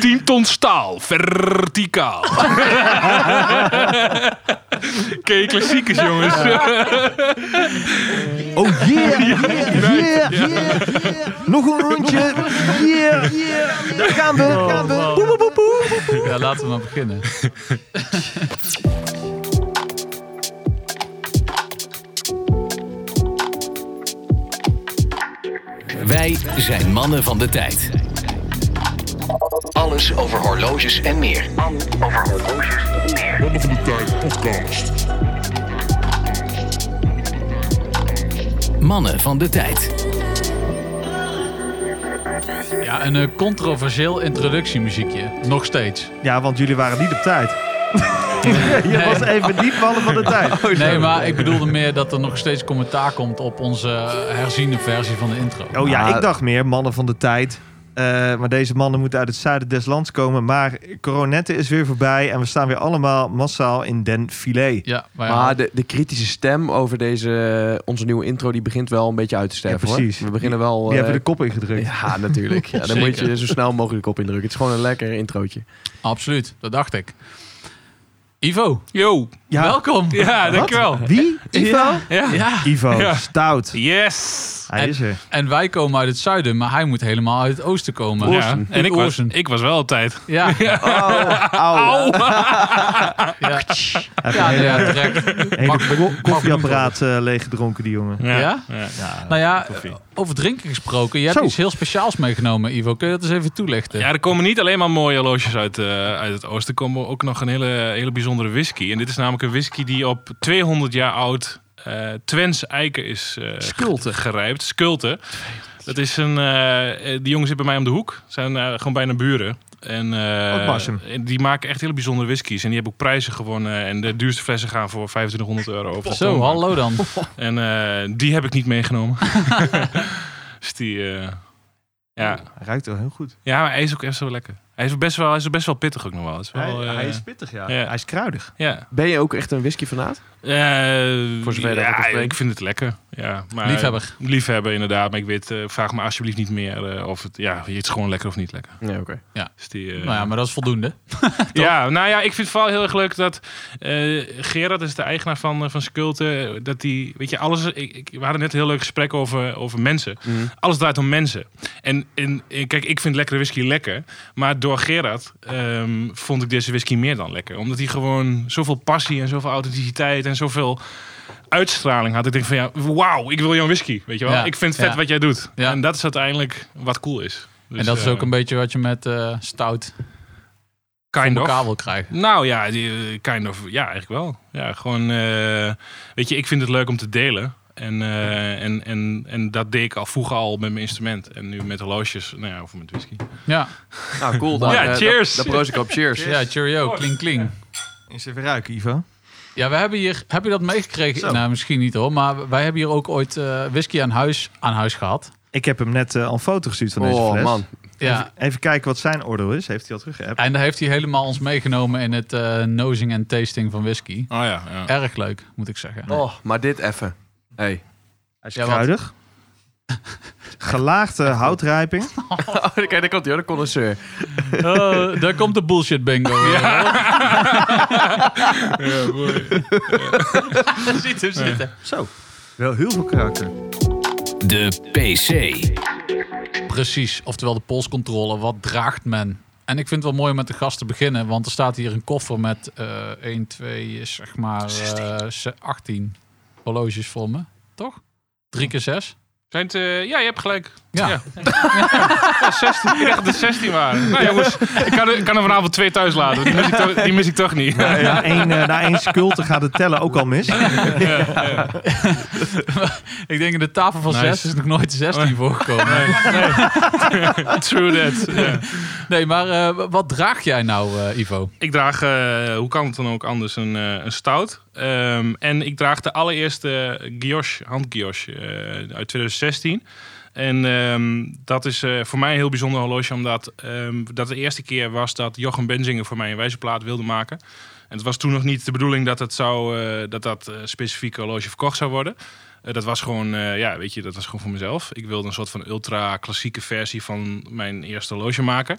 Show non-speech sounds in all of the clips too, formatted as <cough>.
10 ton staal, verticaal. <laughs> Ken je klassiekers, jongens? Oh yeah, yeah, yeah, yeah, Nog een rondje. Yeah, yeah. Daar gaan we, daar gaan we. Boe, boe, boe, boe. Ja, laten we maar beginnen. Wij zijn mannen van de tijd. Alles over horloges en meer. Mannen van de Tijd podcast. Mannen van de tijd. Ja, een eh, controversieel introductiemuziekje. Nog steeds. Ja, want jullie waren niet op tijd. <laughs> Je was even niet mannen van de tijd. <laughs> Nee, maar ik bedoelde meer dat er nog steeds commentaar komt op onze eh, herziene versie van de intro. Oh ja, ik dacht meer mannen van de tijd. Eh, maar deze mannen moeten uit het zuiden des lands komen. Maar coronette is weer voorbij en we staan weer allemaal massaal in den filet. Ja, Maar de, de kritische stem over deze, onze nieuwe intro, die begint wel een beetje uit te sterven. Ja, precies. Hoor. We beginnen wel... Die eh, hebben de kop ingedrukt. Ja, natuurlijk. Ja, dan moet je zo snel mogelijk op indrukken. Het is gewoon een lekker introotje. Absoluut, dat dacht ik. Ivo, Yo. Ja. welkom. Ja, dankjewel. Wie? Ivo? Ja. Ja. Ivo, Ja. stout. Yes. Hij is er. En wij komen uit het zuiden, maar hij moet helemaal uit het oosten komen. Ja. En ik was, ik was wel op tijd. Ja, <laughs> ja, Oh, au. ja, ja, ja, hele koffieapparaat eh, leeggedronken, die jongen. Ja. Ja? Ja. Nou ja, koffie. over drinken gesproken. Je hebt Zo. iets heel speciaals meegenomen, Ivo. Kun je dat eens even toelichten? Ja, er komen niet alleen maar mooie horloges uit, eh, uit het oosten. Er komen ook nog een hele, hele bijzondere whisky. En dit is namelijk een whisky die op 200 jaar oud eh Twents eiken is eh, Skulte. gerijpt. Skulte. Dat is een... eh, die jongen zit bij mij om de hoek. Zijn gewoon bijna buren. En, die maken echt hele bijzondere whiskies. En die hebben ook prijzen gewonnen. En de duurste flessen gaan voor 2500 euro de Zo, hallo dan. <laughs> En die heb ik niet meegenomen. <laughs> <laughs> dus die... ja. Hij ruikt wel heel goed. ja, maar hij is ook echt zo lekker. Hij is best wel, hij is best wel pittig ook nog wel. Het is wel, hij, eh, hij is pittig, ja. ja. Hij is kruidig. Ja. Ben je ook echt een whisky-fanaat? Eh, Voor zover je dat ja, kan spreken. ik vind het lekker. Ja, maar, Liefhebber. Liefhebber, inderdaad. Maar ik weet, eh, vraag me alsjeblieft niet meer eh, of het, ja, het is gewoon lekker of niet lekker. Nee, oké. Dus die, eh, Nou ja, maar dat is voldoende. <laughs> ja, nou ja, ik vind het vooral heel erg leuk dat eh Gerard is de eigenaar van, eh, van Skulte. Dat die, weet je, alles. Ik, ik, we hadden net een heel leuk gesprek over, over mensen. Mhm. Alles draait om mensen. En, en en kijk, ik vind lekkere whisky lekker. Maar door Gerard ehm, vond ik deze whisky meer dan lekker. Omdat hij gewoon zoveel passie en zoveel authenticiteit en zoveel uitstraling had. Ik denk van ja, wauw, ik wil jouw whisky. Weet je wel? Ja, Ik vind het vet ja. wat jij doet. Ja. En dat is uiteindelijk wat cool is. Dus, en dat is eh, ook een beetje wat je met eh, stout voor kind of. elkaar wil krijgen. Nou ja, die, eh, kind of. Ja, eigenlijk wel. Ja, gewoon. eh, weet je, ik vind het leuk om te delen. En, eh, en, en, en dat deed ik al vroeger al met mijn instrument. En nu met horloges, nou ja, of met whisky. Ja, Nou, cool. <laughs> Dan, Ja, eh, cheers. Dan proost ik op. Cheers. ja cheerio, kling kling. Eens even ruiken, Ivo. Ja, we hebben hier, heb je dat meegekregen? Zo. Nou, misschien niet hoor, maar wij hebben hier ook ooit eh, whisky aan huis, aan huis gehad. Ik heb hem net eh, al een foto gestuurd van deze Oh, fles. man. Ja, Even, even kijken wat zijn oordeel is. Heeft hij al teruggeappt? en daar heeft hij helemaal ons meegenomen in het eh nosing en tasting van whisky. Oh ja, ja. Erg leuk, moet ik zeggen. Oh, maar dit even. Hey. Hij is Ja, wat? kruidig. Gelaagde houtrijping. <laughs> Oh, kijk, daar komt hij de connoisseur. <laughs> Oh, daar komt de bullshit bingo. ja mooi. <laughs> Ziet hem zitten. Zo. Wel heel veel karakter. De PC. Precies, oftewel de polscontrole. Wat draagt men? En ik vind het wel mooi om met de gast te beginnen, want er staat hier een koffer met eh 1, 2, zeg maar eh, ze- 18 horloges voor me. Toch? 3 keer 6. Eh, ja, je hebt gelijk. Ja. Ja. Ja, 16. Ik dacht dat het 16 waren. Nou jongens, ik kan, er, ik kan er vanavond twee thuis laten. Die mis ik toch, die mis ik toch niet. Na één, eh, na één skulte gaat het tellen ook al mis. Ik denk in de tafel van Nice. 6 is nog nooit 16 voorgekomen. Nee, <laughs> True that. Ja. maar eh, wat draag jij nou, eh, Ivo? Ik draag, eh, hoe kan het dan ook anders, een, eh, een stout. Ehm, en ik draag de allereerste Guillaume, handguillaume eh uit 2016. En ehm, dat is eh, voor mij een heel bijzonder horloge, omdat ehm, dat de eerste keer was dat Jochem Benzinger voor mij een wijzerplaat wilde maken. En het was toen nog niet de bedoeling dat het zou, eh, dat, dat eh, specifieke horloge verkocht zou worden. Dat was gewoon, ja, weet je, dat was gewoon voor mezelf. Ik wilde een soort van ultra klassieke versie van mijn eerste horloge maken.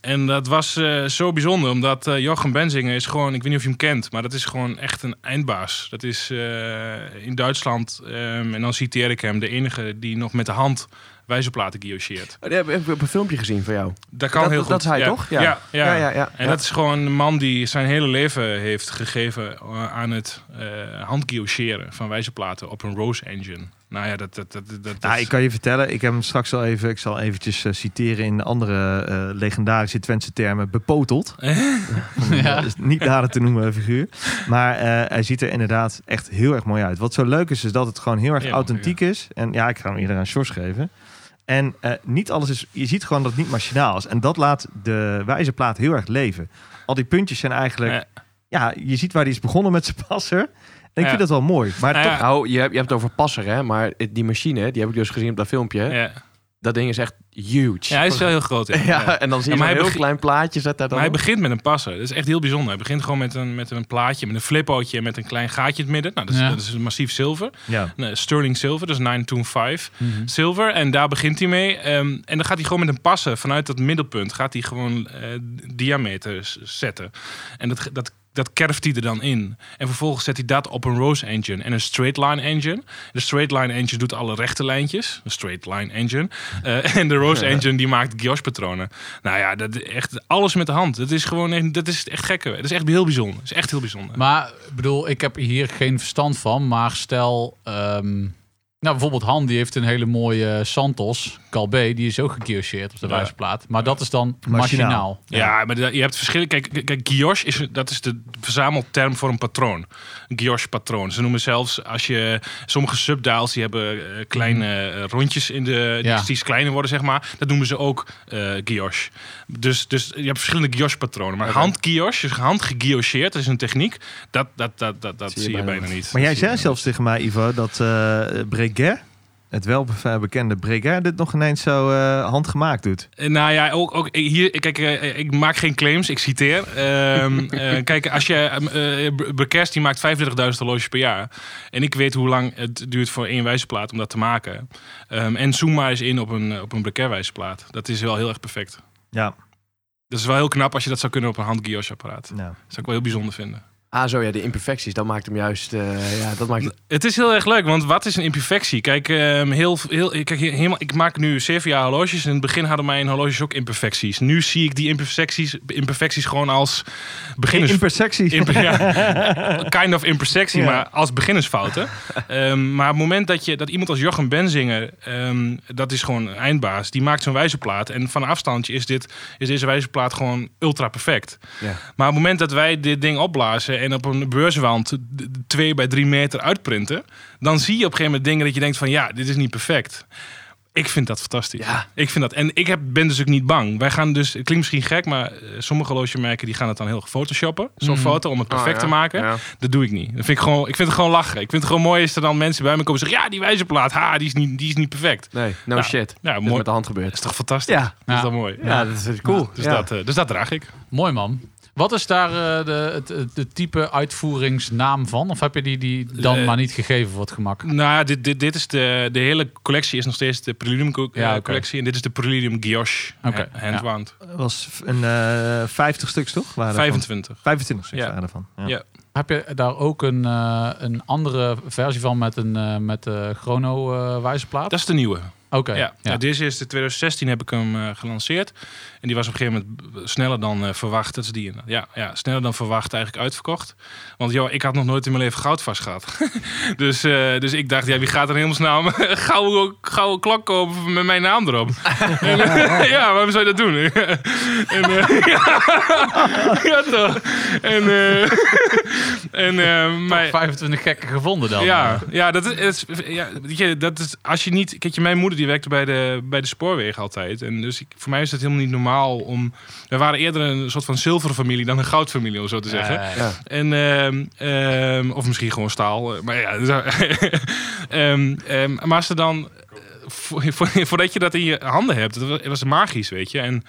En dat was eh, zo bijzonder, omdat eh, Jochem Benzinger is gewoon, ik weet niet of je hem kent, maar dat is gewoon echt een eindbaas. Dat is eh, in Duitsland, ehm, en dan citeer ik hem, de enige die nog met de hand wijzerplaten guillocheert. Oh, heb ik op een filmpje gezien van jou. Dat kan Dat- heel dat goed. is hij, ja. toch? Ja. Ja, ja. Ja. En dat is gewoon een man die zijn hele leven heeft gegeven aan het uh, handguillocheren van wijzerplaten op een Rose Engine. Nou ja, dat... dat, dat, dat, Nou, ik kan je vertellen, ik heb hem straks al even, ik zal eventjes eh, citeren in andere eh, legendarische Twentse termen, bepoteld. <laughs> Ja. Dat is niet nader te noemen figuur. Maar eh, hij ziet er inderdaad echt heel erg mooi uit. Wat zo leuk is, is dat het gewoon heel erg Ja, authentiek is. En ja, ik ga hem eerder aan Sjors geven. En eh, niet alles is, je ziet gewoon dat het niet machinaal is. En dat laat de wijzerplaat heel erg leven. Al die puntjes zijn eigenlijk, Ja. ja, je ziet waar hij is begonnen met zijn passer. En ik Ja. vind dat wel mooi. Maar Nou toch, ja, Nou, je hebt, je hebt het over passer, hè? Maar die machine, die heb ik dus gezien op dat filmpje. ja. Dat ding is echt huge. ja, hij is wel heel groot. Ja. <laughs> En dan zie je Ja, maar hij heel klein plaatje zet daar dan Maar hij op. begint met een passer. Dat is echt heel bijzonder. Hij begint gewoon met een, met een plaatje, met een flippootje en met een klein gaatje in het midden. Nou, dat is, Ja. dat is een massief zilver. ja. Nee, Sterling Silver, dus 925 Mhm. Silver. En daar begint hij mee. Ehm, en dan gaat hij gewoon met een passer vanuit dat middelpunt, gaat hij gewoon eh, diameter s- zetten. En dat, dat, dat kerft hij er dan in. En vervolgens zet hij dat op een Rose Engine en een Straight Line Engine. De Straight Line Engine doet alle rechte lijntjes. Een Straight Line Engine. Eh, <laughs> en de Rose Engine die maakt guillaume patronen. Nou ja, dat, echt alles met de hand. Dat is gewoon echt, dat is echt gekke. Dat is echt heel bijzonder. Dat is echt heel bijzonder. Maar bedoel, ik heb hier geen verstand van. Maar stel, ehm, nou bijvoorbeeld Han, die heeft een hele mooie Santos Calbe. Die is ook geguillocheerd op de Ja. wijzerplaat. Maar dat is dan Machinaal. machinaal. Ja, maar je hebt verschillen. Kijk, kijk, kijk, guilloche is, dat is de verzamelterm voor een patroon. Een guilloche patroon. Ze noemen zelfs als je sommige subdials die hebben eh, kleine eh, rondjes in de die Ja. steeds kleiner worden zeg maar. Dat noemen ze ook eh guilloche. Dus, dus je hebt verschillende guilloche patronen. Maar hand guilloche, dus hand geguillocheerd, dat is een techniek. Dat, dat, dat, dat, dat zie je, bijna, niet. Maar jij zei zelfs tegen mij, Ivo, dat eh Breguet, het welbekende Breguet, dit nog ineens zo eh, handgemaakt doet. Eh, Nou ja, ook, ook hier, kijk, eh, ik maak geen claims, ik citeer. Ehm, <laughs> eh, kijk, als je, uh, Bekers die maakt 35.000 horloges per jaar. En ik weet hoe lang het duurt voor één wijzerplaat om dat te maken. Ehm, en zoom maar eens in op een, op een wijzerplaat. Dat is wel heel erg perfect. Ja, Dat is wel heel knap als je dat zou kunnen op een hand guilloche apparaat. Dat nou. zou ik wel heel bijzonder vinden. Ah, zo ja, de imperfecties, dat maakt hem juist... eh, ja, dat maakt het... Het is heel erg leuk, want wat is een imperfectie? Kijk, ehm, heel, heel, kijk helemaal, ik maak nu zeven jaar horloges. In het begin hadden mijn horloges ook imperfecties. Nu zie ik die imperfecties, imperfecties gewoon als beginners... Impersectie. Imper- ja, <laughs> kind of imperfectie, Ja. maar als beginnersfouten. Ehm, maar op het moment dat, je, dat iemand als Jochem Benzinger, ehm, dat is gewoon een eindbaas, die maakt zo'n wijzerplaat. En van een afstandje is, dit, is deze wijzerplaat gewoon ultra perfect. Ja. Maar op het moment dat wij dit ding opblazen en op een beurswand twee bij drie meter uitprinten, dan zie je op een gegeven moment dingen dat je denkt van ja, dit is niet perfect. Ik vind dat fantastisch. Ja. Ik vind dat. En ik heb, ben dus ook niet bang. Wij gaan dus, het klinkt misschien gek, maar eh, sommige horlogemerken die gaan het dan heel photoshoppen. Zo'n Mhm. foto om het perfect Oh, ja. te maken. Ja. Dat doe ik niet. Dat vind ik gewoon, ik vind het gewoon lachen. Ik vind het gewoon mooi is er dan mensen bij me komen en zeggen, ja, die wijzerplaat, ha, die is niet, die is niet perfect. Nee, no Nou, shit. Ja, Dat is mooi. met de hand Dat gebeurd. is toch fantastisch? Ja. Dat is Ja. dan mooi. Ja, dat is cool. Dus, Ja. dat, eh, dus dat draag ik. Mooi man. Wat is daar eh, de, de type uitvoeringsnaam van? Of heb je die, die dan Eh, maar niet gegeven voor het gemak? Nou, ja, dit, dit, dit is de, de hele collectie is nog steeds de Preludium co- Ja, eh, collectie. En dit is de Preludium Guilloche Oké, eh, handwound. was een eh 50 stuks, toch? Waren ervan? 25. 25 stuks Ja. waren ervan. Ja. Ja. Heb je daar ook een, eh, een andere versie van met een eh, met de chrono eh wijzerplaat? Dat is de nieuwe. Oké. Ja. ja. Ja, deze is de 2016 heb ik hem eh, gelanceerd. En die was op een gegeven moment sneller dan eh, verwacht. Dat is die. Ja, ja, sneller dan verwacht eigenlijk uitverkocht. Want joh, ik had nog nooit in mijn leven goud vast gehad. <laughs> dus, eh, dus ik dacht, ja, wie gaat er helemaal <laughs> snel gouden, gouden klok kopen met mijn naam erop? <laughs> en, ja, waarom zou je dat doen? en, eh, ja, toch. En, eh, en eh, mijn, 25 gekken gevonden dan. ja, ja, dat is, ja, weet je, dat is als je niet. Kijk, je, mijn moeder die werkte bij de, bij de spoorwegen altijd. En dus ik, voor mij is het helemaal niet normaal om. We waren eerder een soort van zilveren familie dan een goudfamilie, om zo te zeggen. Ja. En, ehm, ehm, of misschien gewoon staal. eh, Maar ja, <laughs> ehm, maar als er dan. eh, vo- vo- voordat je dat in je handen hebt, dat was magisch, weet je. En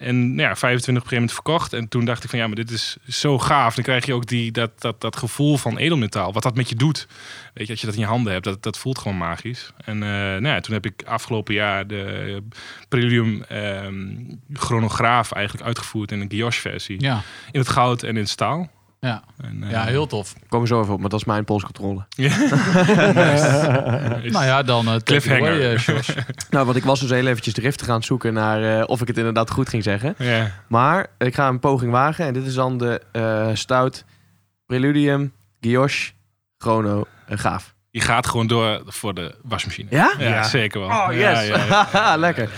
En nou ja, 25 op een gegeven moment verkocht. En toen dacht ik van ja, maar dit is zo gaaf. Dan krijg je ook die, dat, dat, dat gevoel van edelmetaal. Wat dat met je doet. Weet je, als je dat in je handen hebt, dat, dat voelt gewoon magisch. En eh, nou ja, toen heb ik afgelopen jaar de Preludium ehm, chronograaf eigenlijk uitgevoerd in een guillauche versie. Ja, In het goud en in het staal. Ja. En, eh, ja heel tof. Komen we zo even op, maar dat is mijn polscontrole. is- <laughs> <laughs> Nou ja, dan uh, Cliffhanger. George. <laughs> Nou, want ik was dus heel eventjes driftig aan het zoeken naar eh, of ik het inderdaad goed ging zeggen. Ja. Maar ik ga een poging wagen. En dit is dan de eh, stout Preludium, Guillauche, Chrono, eh, Gaaf. Je gaat gewoon door voor de wasmachine. Ja? Ja, Ja. zeker wel. Oh, yes. Ja, ja, ja. <laughs> Lekker.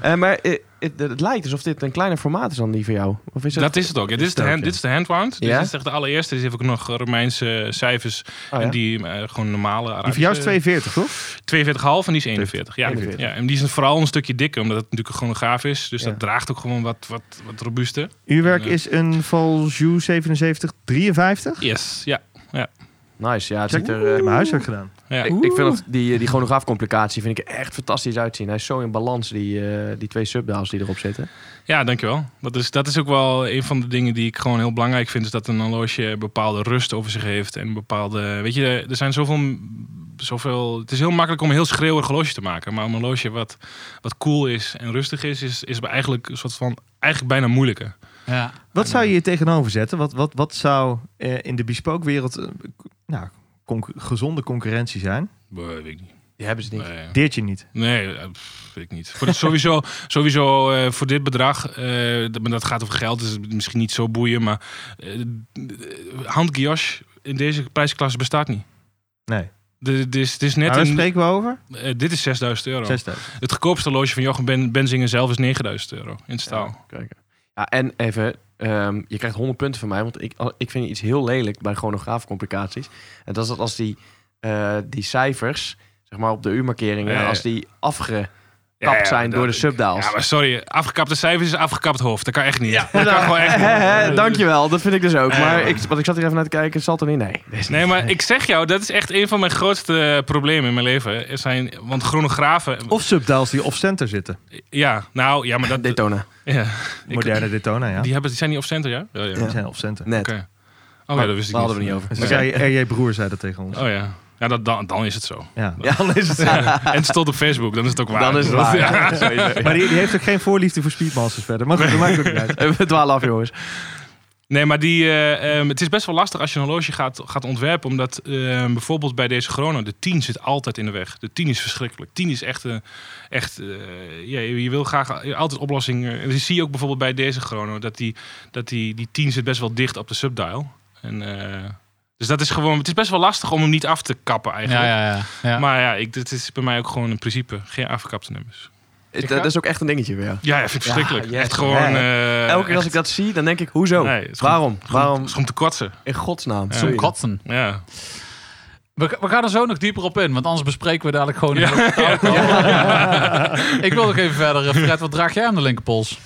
Eh, maar eh, het, het lijkt alsof dit een kleiner formaat is dan die van jou. Of is het... Dat is het ook. Ja, dit, is de hand, dit is de handwound. Ja? Dit is echt de allereerste. Dit heeft ook nog Romeinse cijfers. Oh, ja? En die eh, gewoon normale Die van jou is Arabische- 42, toch? 42,5 en die is 41. Ja. 41. ja, en die is vooral een stukje dikker, omdat het natuurlijk een chronograaf is. Dus Ja. dat draagt ook gewoon wat, wat, wat robuuster. Uw werk Ja. is een Valjoux 77 53. Yes, ja. Nice, ja. Het ziet er... Ik eh, heb mijn huiswerk gedaan. ja. ik, ik vind dat die, die chronograafcomplicatie vind ik er echt fantastisch uitzien. Hij is zo in balans, die, eh, die twee subdials die erop zitten. Ja, dankjewel. Dat is, dat is ook wel een van de dingen die ik gewoon heel belangrijk vind. Is dat een horloge bepaalde rust over zich heeft. En een bepaalde... Weet je, er zijn zoveel... zoveel het is heel makkelijk om een heel schreeuwig horloge te maken. Maar een horloge wat, wat cool is en rustig is... is, is eigenlijk een soort van... Eigenlijk bijna moeilijker. Ja. Wat zou je hier tegenover zetten? Wat, wat, wat zou eh, in de bespoke wereld eh, nou, conc- gezonde concurrentie zijn? Boah, weet ik niet. Die hebben ze niet. Nee, Deert je niet. nee eh, pff, weet ik niet. Voor dit, sowieso <laughs> sowieso eh, voor dit bedrag... eh, dat, maar dat gaat over geld, dus misschien niet zo boeien. Maar eh, in deze prijsklasse bestaat niet. Nee. De- Dit is, het is net Waar een, spreken we over? eh, dit is 6000 euro. 6000. Het goedkoopste horloge van Jochem ben, Benzingen zelf is 9000 euro in staal. Ja, kijk. Ja, en even, ehm, je krijgt 100 punten van mij, want ik, ik vind iets heel lelijk bij chronograafcomplicaties. En dat is dat als die, eh, die cijfers, zeg maar op de U-markeringen, Ja, ja. als die afgekapt Ja, ja, zijn door de subdials. Ja, maar sorry, afgekapte cijfers is afgekapt hoofd. Dat kan echt niet. dat kan gewoon echt niet. <laughs> Dankjewel, dat vind ik dus ook. Ja, Maar ik, want ik zat hier even naar te kijken, het zal er niet? Nee. Nee, maar ik zeg jou, dat is echt een van mijn grootste problemen in mijn leven. Zijn, want chronografen... Of subdials die off-center zitten. Ja, nou, ja, maar <laughs> dat... Daytona. ja, ik- Moderne Daytona, ja. Die, hebben, die zijn niet off-center, ja? Ja, ja. Die zijn off-center. Net. Oké. Oh, ja, dat wist ik Daar niet. hadden we niet over. Dus jij, RJ Broer zei dat tegen ons. Oh ja. Ja, dat, dan, dan is het zo. Ja. Ja, dan is het <laughs> En het stond op Facebook, dan is het ook waar. Dan is het waar. <laughs> Ja. Maar die, die heeft ook geen voorliefde voor Speedmasters verder. Maar goed, dat maakt ook niet uit. <laughs> We dwalen af, jongens. Nee, maar die, eh, ehm, het is best wel lastig als je een horloge gaat, gaat ontwerpen. Omdat ehm, bijvoorbeeld bij deze chrono, de 10 zit altijd in de weg. De 10 is verschrikkelijk. 10 is echt, eh, echt eh, ja, je, je wil graag altijd oplossingen. En dat zie je ook bijvoorbeeld bij deze chrono. Dat die, dat die, die 10 zit best wel dicht op de subdial. En, eh, dus dat is gewoon, het is best wel lastig om hem niet af te kappen eigenlijk. Ja, ja, ja. ja. Maar ja, ik, dit is bij mij ook gewoon een principe. Geen afgekapte nummers. Dat, is ook echt een dingetje weer. Ja, ja vind ik verschrikkelijk. Yes. echt gewoon... Eh, Elke keer als ik dat zie, dan denk ik, hoezo? Nee, het is gewoon- Waarom? Waarom? Het is om te kwatsen. In godsnaam. Ja. Zo'n kotsen. Ja. We, we gaan er zo nog dieper op in, want anders bespreken we dadelijk gewoon... <laughs> <laughs> Ik wil nog even verder. eh, Fred, wat draag jij aan de linkerpols?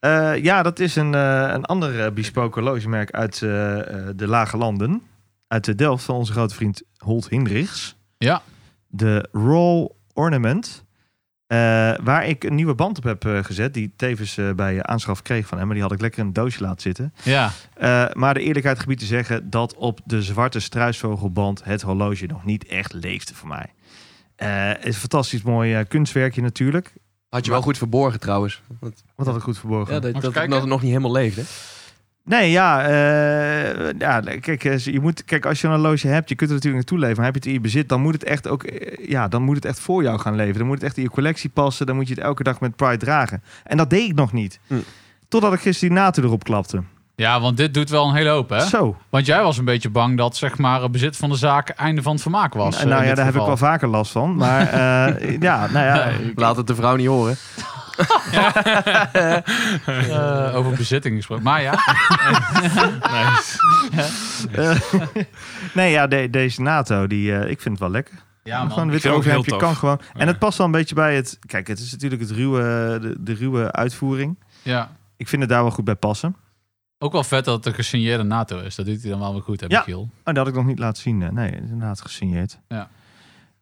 Eh, ja, dat is een, eh, een ander bespoken horlogemerk uit de Lage Landen. Uit de Delft van onze grote vriend Holt Hindrichs. Ja. De Roll Ornament. Eh, waar ik een nieuwe band op heb eh, gezet. Die tevens eh, bij aanschaf kreeg van hem. Maar die had ik lekker in een doosje laten zitten. Ja, Eh, maar de eerlijkheid gebied te zeggen dat op de zwarte struisvogelband het horloge nog niet echt leefde voor mij. Eh, het is een fantastisch mooi kunstwerkje natuurlijk. Had je wel goed verborgen trouwens. Wat had ik goed verborgen. ja, dat, dat, nog niet helemaal leefde. Nee, ja, eh, ja kijk, eh, je moet, kijk, als je een horloge hebt, je kunt er natuurlijk naartoe leven, maar heb je het in je bezit, dan moet het echt ook, eh, ja, dan moet het echt voor jou gaan leven. Dan moet het echt in je collectie passen, dan moet je het elke dag met pride dragen. En dat deed ik nog niet. Hm. Totdat ik gisteren die NATO erop klapte. ja, want dit doet wel een hele hoop, hè? Zo. Want jij was een beetje bang dat zeg maar, het bezit van de zaak einde van het vermaak was. nou eh, ja, daar heb ik wel vaker last van. Maar eh, <laughs> ja, nou ja. ik- Laat het de vrouw niet horen. <laughs> Eh, over bezitting gesproken. Maar ja, <laughs> Nice. nee, ja, de- deze NATO, die, eh, ik vind het wel lekker. ja gewoon man. wit vind het ook overhemdje heel kan gewoon. En Ja. het past wel een beetje bij het. Kijk, het is natuurlijk het ruwe, de, de ruwe uitvoering. Ja. Ik vind het daar wel goed bij passen. Ook wel vet dat het een gesigneerde NATO is. Dat doet hij dan wel weer goed, hè, Ja. Michiel? Oh, dat had ik nog niet laten zien. eh. Nee, het is inderdaad gesigneerd.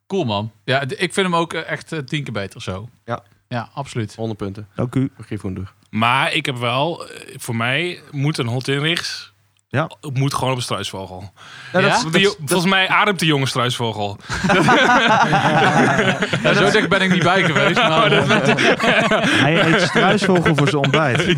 Cool, man. Ja, ik vind hem ook echt tien keer beter zo. Ja. Ja, absoluut. 100 punten. Dank u. voor Gryffindor. Maar ik heb wel, eh, voor mij moet een hot inrichts. Ja. Moet gewoon op een struisvogel. Ja? Want die- volgens mij ademt de jonge struisvogel. <laughs> Ja, zo dicht ben ik niet bij geweest. <laughs> Maar, <laughs> Hij eet struisvogel voor zijn ontbijt.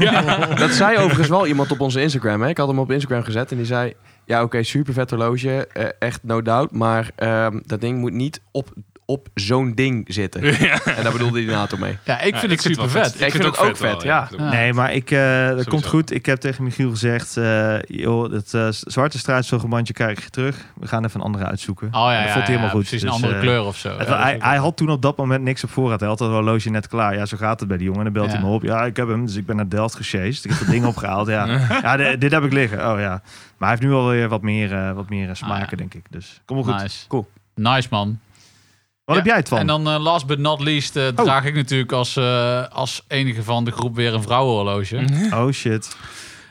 Dat zei overigens wel iemand op onze Instagram. Hè? Ik had hem op Instagram gezet en die zei... Ja, oké, super vet horloge. eh, echt no doubt. Maar ehm, dat ding moet niet op, op zo'n ding zitten. <laughs> En daar bedoelde hij de NATO mee. ja, ik Ja, vind het wel super vet. Ik vind het ook vet, wel, ja. ik het. Nee, maar ik, eh, dat komt goed. Ik heb tegen Michiel gezegd, eh, joh, het eh, zwarte struisvogelbandje krijg je terug. We gaan even een andere uitzoeken. Oh ja, En ja, dat vond hij ja, helemaal goed. Precies, een Dus, andere eh, kleur of zo. Het- Ja, hij, dat had toen op dat moment niks op voorraad. Hij had het horloge net klaar. Ja, zo gaat het bij die jongen. En dan belt Ja. hij me op. Ja, ik heb hem. Dus ik ben naar Delft gesjeest. Ik heb dat ding <laughs> opgehaald. Ja, ja de- dit heb ik liggen. Oh ja. Maar hij heeft nu alweer wat meer, eh, wat meer eh, smaken, Ah, ja. denk ik. Dus kom maar goed. Nice. Cool. Nice, man. Wat Ja, heb jij het van? En dan eh, last but not least eh, draag ik natuurlijk als, eh, als enige van de groep weer een vrouwenhorloge. <laughs> Oh shit.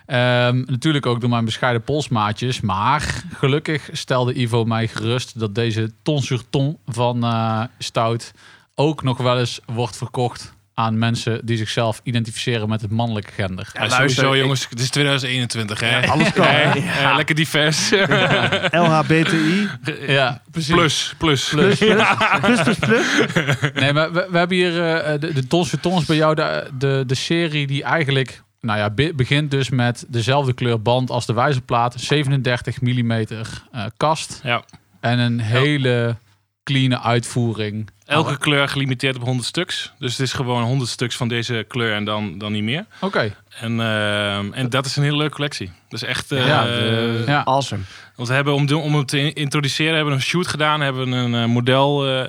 Ehm, natuurlijk ook door mijn bescheiden polsmaatjes. Maar gelukkig stelde Ivo mij gerust dat deze ton sur ton van eh, Stout ook nog wel eens wordt verkocht aan mensen die zichzelf identificeren met het mannelijke gender. Ja, luister, sowieso, ik- jongens. Het is 2021, hè? Alles kan. Hè? hè? Eh, lekker divers. LHBTI. Ja, precies. plus, plus. Plus, plus, plus, plus, plus. Nee, maar we, we hebben hier eh, de, de Tons Tons bij jou, de, de, de serie die eigenlijk, nou ja, be- begint dus met dezelfde kleur band als de wijzerplaat, 37 mm eh, kast Ja. en een hele clean uitvoering. Elke kleur gelimiteerd op 100 stuks. Dus het is gewoon 100 stuks van deze kleur en dan, dan niet meer. Oké, En, ehm, en dat is een hele leuke collectie. Dus echt... eh, Ja, de- ja. Awesome. Want we hebben om, de- om het te introduceren, hebben we een shoot gedaan. Hebben we een eh, model eh,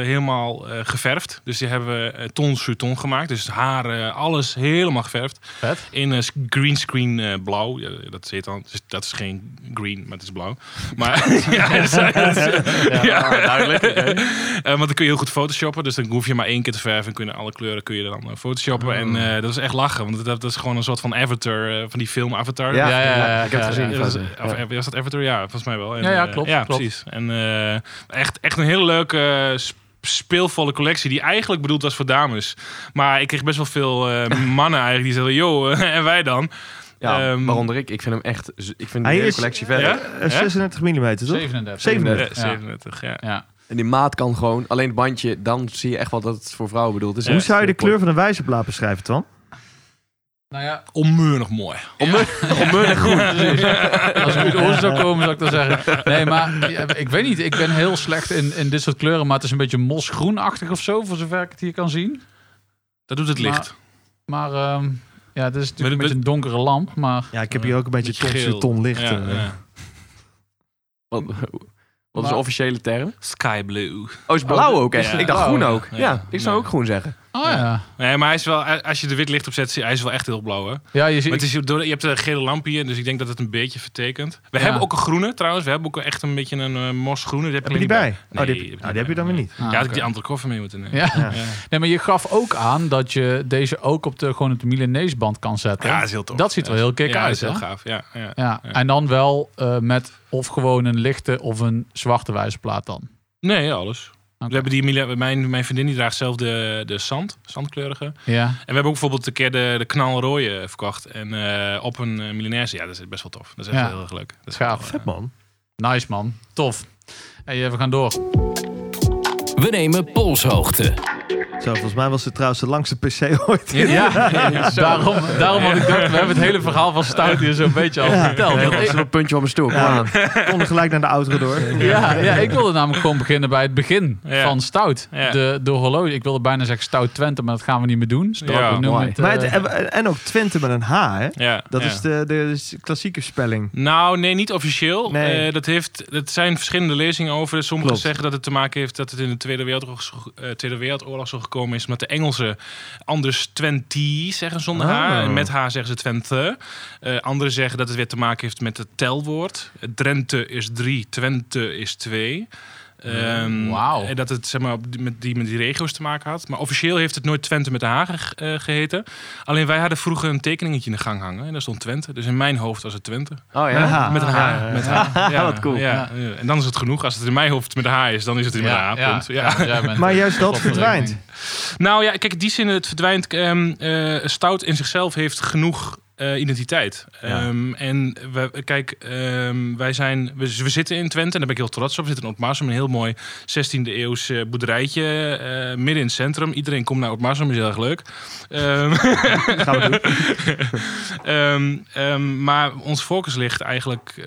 eh, helemaal eh, geverfd. Dus die hebben we eh, ton sur ton gemaakt. Dus haar, eh, alles helemaal geverfd. vet. In een greenscreen eh blauw. Ja, dat zit dan. Dus dat is geen green, maar het is blauw. Maar <laughs> <laughs> ja, dat is- dat is- ja, duidelijk. <laughs> Eh, want dan kun je heel goed photoshoppen. Dus dan hoef je maar één keer te verven. En kunnen alle kleuren kun je dan eh, photoshoppen. En eh, dat is echt lachen. Want dat, dat is gewoon een soort van avatar eh, van die film Avatar. Ja, Ja, ja, ja, ik heb ja, het gezien. Was, Ja. was dat Avatar? Ja, volgens mij wel. En, Ja, ja, eh, klopt, ja, klopt. precies. En eh, echt, echt een hele leuke eh, sp- speelvolle collectie die eigenlijk bedoeld was voor dames. Maar ik kreeg best wel veel eh, <laughs> mannen eigenlijk die zeiden, joh, en wij dan? Ja, Ehm, waaronder ik. Ik vind hem echt... Ik vind Hij die hele is- collectie. Ja? Eh, 36 mm, toch? 37. 37. Ja, Ja. 37, ja. Ja. En die maat kan gewoon... Alleen het bandje, dan zie je echt wel dat het voor vrouwen bedoeld is. Hoe zou je de kleur van een wijzerplaat beschrijven, Twan? Nou ja, Onmeunig mooi. Onmeunig goed. als ik uit de oren zou komen, zou ik dan zeggen. Nee, maar ja, ik weet niet. Ik ben heel slecht in, in dit soort kleuren. Maar het is een beetje mosgroenachtig of zo, voor zover ik het hier kan zien. Dat doet het licht. Maar ehm, ja, het is natuurlijk Maar een de- beetje een donkere lamp. Maar Ja, ik heb hier ook een beetje Beetje ton licht. Ja, ja. Wat, wat is de officiële term? Sky blue. Oh, is blauw ook echt? Ja. Ik dacht groen ja. ook. Ja, Ja. ik zou Nee. ook groen zeggen. Oh ja. Nee, maar hij is wel, als je er wit licht op zet, hij is wel echt heel blauw. Hè? Ja, je Maar ziet... het is, door, je hebt een gele lamp hier, dus ik denk dat het een beetje vertekent. We Ja. hebben ook een groene trouwens. We hebben ook echt een beetje een uh, mosgroene. Die heb, Heb je die bij? Oh, die Nee, heb, ik ah, die heb je dan weer niet. Ah, Ja, had ik die andere koffer mee moeten nemen. Ja. Ja. Ja. Nee, maar je gaf ook aan dat je deze ook op de, gewoon op de Milanese band kan zetten. Ja, dat is heel tof. Dat ziet er wel heel kick ja, uit, dat is heel hè? gaaf. Ja, ja. Ja. Ja. En dan wel eh, met of gewoon een lichte of een zwarte wijzerplaat dan. Nee, alles. We hebben die, mijn, mijn vriendin die draagt zelf de, de zand, zandkleurige. Ja. En we hebben ook bijvoorbeeld een keer de, de knalrooie verkocht. En eh, op een uh, Milanese. Ja, dat is best wel tof. Dat is echt Ja. heel erg leuk. Dat is Gaaf. wel, Vet man. Nice man. Tof. Hey, we gaan door. We nemen polshoogte. Zo, volgens mij was het trouwens de langste PC ooit. Ja, <laughs> daarom, daarom had ik dacht, we hebben het hele verhaal van Stout hier zo'n beetje al verteld. Dat is een puntje van mijn stoel. We konden gelijk naar de auto door. ja, ja, ik wilde namelijk gewoon beginnen bij het begin Ja. van Stout. Ja. De, de horloge. Ik wilde bijna zeggen Stout Twente, maar dat gaan we niet meer doen. Stout, Ja, het, Maar eh, het, en, ook Twente met een H, hè? Ja, Dat ja. is de, de klassieke spelling. Nou, nee, niet officieel. Nee. Eh, dat, heeft, dat zijn verschillende lezingen over. Sommigen Klopt. zeggen dat het te maken heeft dat het in de Tweede Wereldoorlog, zo- eh, Tweede Wereldoorlog zo gekomen is. Omdat de Engelsen anders Twente zeggen zonder Oh. H. En met H zeggen ze Twente. Eh anderen zeggen dat het weer te maken heeft met het telwoord. Drenthe is drie, Twente is twee. Ehm, Wauw. En dat het zeg maar, met, die, met die regio's te maken had. Maar officieel heeft het nooit Twente met de Hagen eh, geheten. Alleen wij hadden vroeger een tekeningetje in de gang hangen. En daar stond Twente. Dus in mijn hoofd was het Twente. Oh ja? Ja. Met een H. ja, ja. Met H. <laughs> Ja, Wat cool. Ja, ja. En dan is het genoeg. Als het in mijn hoofd met een H is, dan is het in mijn H. Punt. Ja. jij bent Maar de juist dat verdwijnt. Nou ja, kijk, in die zin, het verdwijnt. ehm, eh, Stout in zichzelf heeft genoeg eh, identiteit. Ja. Ehm, en we, kijk, ehm, wij zijn, we, we zitten in Twente en daar ben ik heel trots op. We zitten in Oudmarsum, een heel mooi 16e eeuws eh, boerderijtje eh, midden in het centrum. Iedereen komt naar Oudmarsum, is heel erg leuk. Ehm, <laughs> Gaan we doen. <laughs> Maar ons focus ligt eigenlijk eh,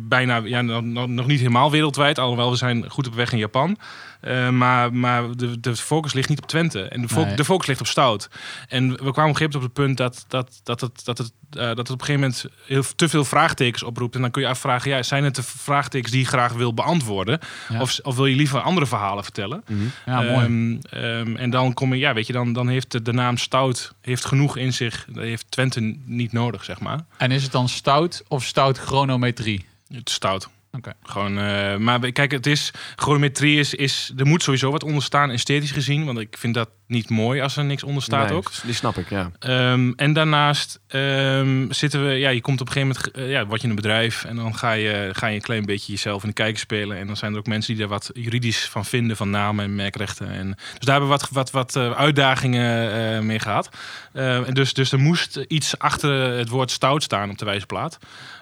bijna, ja, nog- nog niet helemaal wereldwijd, alhoewel we zijn goed op weg in Japan. Eh, maar maar de, de focus ligt niet op Twente. En de, fo- Nee. de focus ligt op stout. En we kwamen op een gegeven moment op het punt dat, dat, dat, het, dat, het, eh, dat het op een gegeven moment heel, te veel vraagtekens oproept. En dan kun je afvragen, ja, zijn het de vraagtekens die je graag wil beantwoorden? Ja. Of, of wil je liever andere verhalen vertellen? Ja, mooi. Ehm, ehm, en dan kom je, ja, weet je, dan, dan heeft de, de naam Stout heeft genoeg in zich. Dat heeft Twente niet nodig, zeg maar. En is het dan stout of stout chronometrie? Het stout. Oké. Gewoon, eh, maar kijk, het is chronometrie is, is er moet sowieso wat onder staan, esthetisch gezien, want ik vind dat niet mooi als er niks onder staat Nee, ook. Die snap ik, ja. Ehm, en daarnaast ehm, zitten we, ja, je komt op een gegeven moment, eh, ja, word je in een bedrijf en dan ga je, ga je een klein beetje jezelf in de kijker spelen. En dan zijn er ook mensen die er wat juridisch van vinden, van namen en merkrechten. En, dus daar hebben we wat, wat, wat eh, uitdagingen mee gehad. Eh, en dus, dus er moest iets achter het woord stout staan op de wijzerplaat.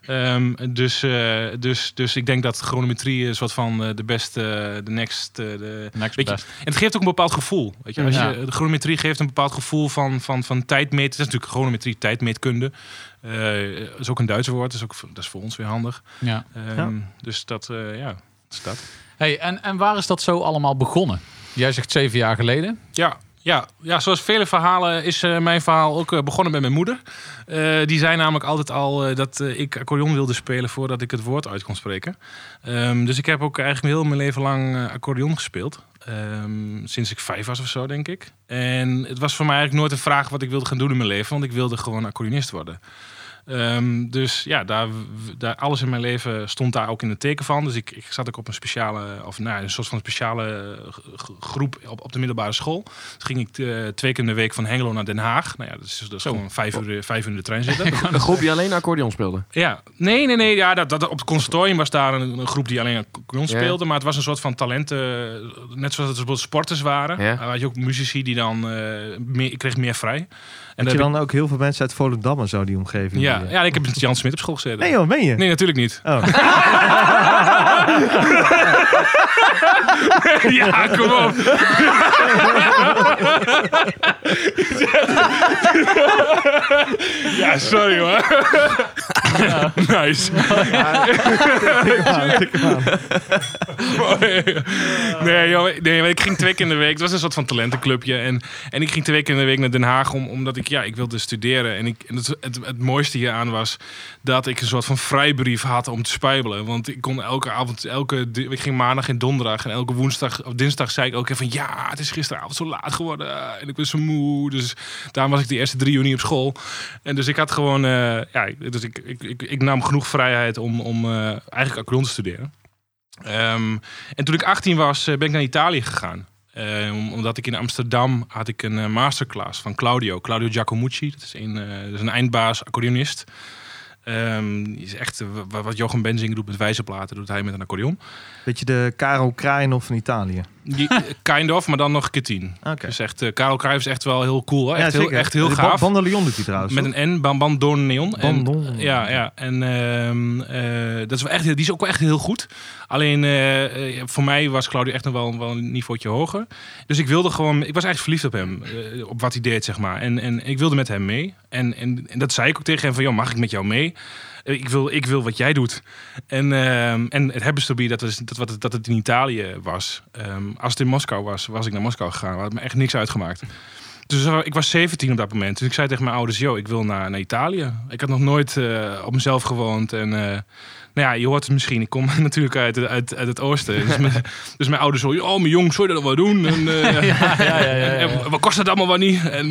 Ehm, dus, eh, dus, dus ik denk dat chronometrie is wat van eh, de beste, de next, eh, de, Next Weet je, best. en het geeft ook een bepaald gevoel. Weet je, als Ja. je, de chronometrie geeft een bepaald gevoel van, van, van tijdmeten. Het is natuurlijk chronometrie, tijdmeetkunde. Eh is ook een Duits woord, dus ook, dat is voor ons weer handig. Ja. Ehm, Ja. Dus dat, eh, ja, dat is dat. Hey, en, en waar is dat zo allemaal begonnen? Jij zegt zeven jaar geleden. Ja, ja, ja, zoals vele verhalen is eh, mijn verhaal ook eh, begonnen met mijn moeder. Eh, die zei namelijk altijd al dat ik accordeon wilde spelen voordat ik het woord uit kon spreken. Ehm, dus ik heb ook eigenlijk heel mijn leven lang accordeon gespeeld. Ehm, sinds ik vijf was of zo, denk ik. En het was voor mij eigenlijk nooit een vraag wat ik wilde gaan doen in mijn leven, want ik wilde gewoon accordeonist worden. Ehm, dus ja, daar, daar, alles in mijn leven stond daar ook in het teken van. Dus ik, ik zat ook op een speciale, of nou, een soort van speciale eh, groep op, op de middelbare school. Dus ging ik eh, twee keer in de week van Hengelo naar Den Haag. Nou ja, dat is, dat is gewoon vijf uur, vijf uur in de trein zitten. <laughs> Een groep die alleen accordeon speelde. Ja, nee, nee, nee. Ja, dat, dat, op het conservatorium was daar een, een groep die alleen accordeon Ja. speelde. Maar het was een soort van talenten. Net zoals het bijvoorbeeld sporters waren. Ja. Had je ook muzici die dan... eh meer, ik kreeg meer vrij. En Heb je dan ook heel veel mensen uit Volendam en zo die omgeving? ja, die, eh, ja, ik heb met Jan Smit op school gezeten. Nee joh, meen je? Nee, natuurlijk niet. Oh. <laughs> <laughs> ja, kom op. ja, sorry hoor. nice. nee, joh, nee, maar ik ging twee keer in de week. Het was een soort van talentenclubje. En, en ik ging twee keer in de week naar Den Haag om, omdat ik, ja, ik wilde studeren. En, ik, en het, het, het mooiste hieraan was dat ik een soort van vrijbrief had om te spijbelen. Want ik kon elke avond, elke, di- ik ging maandag en donderdag en elke woensdag of dinsdag zei ik ook even ja, het is gisteravond zo laat geworden en ik ben zo moe. Dus daarom was ik de eerste drie niet op school. En dus ik had gewoon, eh, ja, dus ik, ik, ik, nam genoeg vrijheid om, om eh, eigenlijk accordeon te studeren. Ehm, en toen ik 18 was, eh, ben ik naar Italië gegaan. Eh, om- omdat ik in Amsterdam had ik een masterclass van Claudio, Claudio Giacomucci. Dat is een, dat is een eindbaas, accordeonist. Die is echt eh, wa- wat Jochen Benzing doet met wijzerplaten, doet hij met een accordeon. Beetje de Karel Kraaienhof van Italië. Die, <laughs> kind of, maar dan nog een keer tien. Dus echt, uh, Karel is echt wel heel cool. Hoor. Ja, Echt, heel, echt heel gaaf. Bandeleon doet hij trouwens. Met een N, Ban Bandoneon. En- Bandoneon. Ja, ja. En ehm, eh, dat is wel echt, die is ook wel echt heel goed. Alleen eh, eh, voor mij was Claudio echt nog wel, wel een niveautje hoger. Dus ik wilde gewoon, ik was eigenlijk verliefd op hem. eh, op wat hij deed, zeg maar. En, en ik wilde met hem mee. En, en, en dat zei ik ook tegen hem van, joh, mag ik met jou mee? Eh, Ik wil, ik wil wat jij doet. En, ehm, en het hebben to be, dat, was, dat, wat het, dat het in Italië was. Ehm, als het in Moskou was, was ik naar Moskou gegaan. Had me echt niks uitgemaakt. Dus ik was 17 op dat moment. Dus ik zei tegen mijn ouders, yo, ik wil naar, naar Italië. Ik had nog nooit eh, op mezelf gewoond. En eh, nou ja, je hoort het misschien. Ik kom <laughs> natuurlijk uit, uit, uit het oosten. Dus, mijn, <laughs> dus mijn ouders zo, oh mijn jong, zou je dat wel doen? En, eh, <laughs> en wat kost dat allemaal wel niet? En,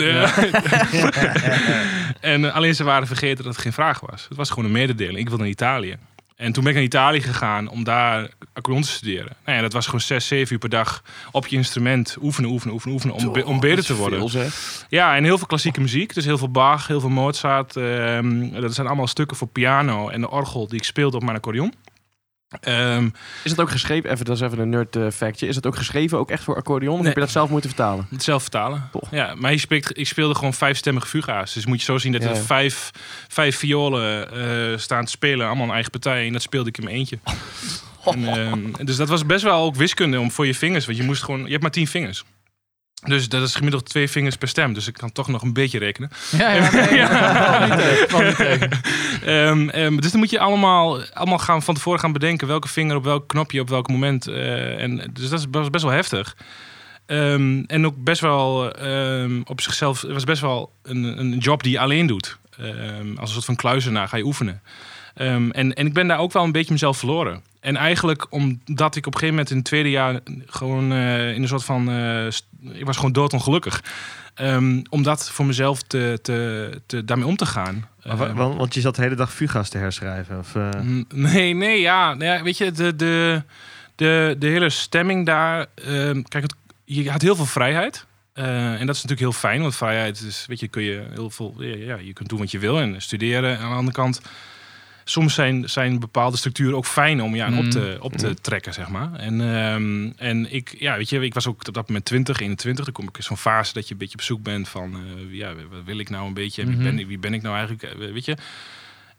en eh, alleen ze waren vergeten dat het geen vraag was. Het was gewoon een mededeling. Ik wil naar Italië. En toen ben ik naar Italië gegaan om daar accordeon te studeren. Nou ja, dat was gewoon zes, zeven uur per dag op je instrument oefenen, oefenen, oefenen, oefenen om, be- om beter te worden. Veel, zeg. Ja, en heel veel klassieke muziek. Dus heel veel Bach, heel veel Mozart. ehm, dat zijn allemaal stukken voor piano en de orgel die ik speelde op mijn accordeon. Ehm, Is het ook geschreven, even, dat is even een nerd eh, factje. Is het ook geschreven ook echt voor accordeon? Of Nee. heb je dat zelf moeten vertalen? het zelf vertalen. Toch. Ja, maar je spreekt, ik speelde gewoon vijfstemmige fuga's. Dus moet je zo zien dat Ja, er vijf, vijf violen eh, staan te spelen. Allemaal een eigen partij. En dat speelde ik in mijn eentje. <laughs> En, ehm, dus dat was best wel ook wiskunde om voor je vingers. Want je moest gewoon, je hebt maar tien vingers. Dus dat is gemiddeld twee vingers per stem. Dus ik kan toch nog een beetje rekenen. Ja, ja, nee, <laughs> ja. Valt niet tegen, valt niet tegen. Ehm, ehm, dus dan moet je allemaal, allemaal gaan, van tevoren gaan bedenken welke vinger op welk knopje op welk moment. eh, en, dus dat is best, best wel heftig. Ehm, en ook best wel op zichzelf, het was best wel een, een job die je alleen doet. Als een soort van kluizenaar ga je oefenen. En, en ik ben daar ook wel een beetje mezelf verloren. En eigenlijk omdat ik op een gegeven moment in het tweede jaar gewoon eh, in een soort van. eh, ik was gewoon doodongelukkig. Ehm, om dat voor mezelf te, te, te, daarmee om te gaan. Ehm, want, want je zat de hele dag fuga's te herschrijven. Of, eh, Mm, Nee, nee, ja. Nou ja weet je, de, de, de, de hele stemming daar. ehm, kijk, het, je had heel veel vrijheid. En dat is natuurlijk heel fijn, want vrijheid is, weet je, kun je heel veel, ja, ja, je kunt doen wat je wil en studeren. En aan de andere kant, soms zijn, zijn bepaalde structuren ook fijn om je aan op te, op te trekken, zeg maar. En, ehm, en ik, ja, weet je, ik was ook op dat moment 20, 21. Dan kom ik in zo'n fase dat je een beetje op zoek bent van, eh, ja, wat wil ik nou een beetje? Wie, ben, ik- wie ben ik nou eigenlijk? Eh, Weet je?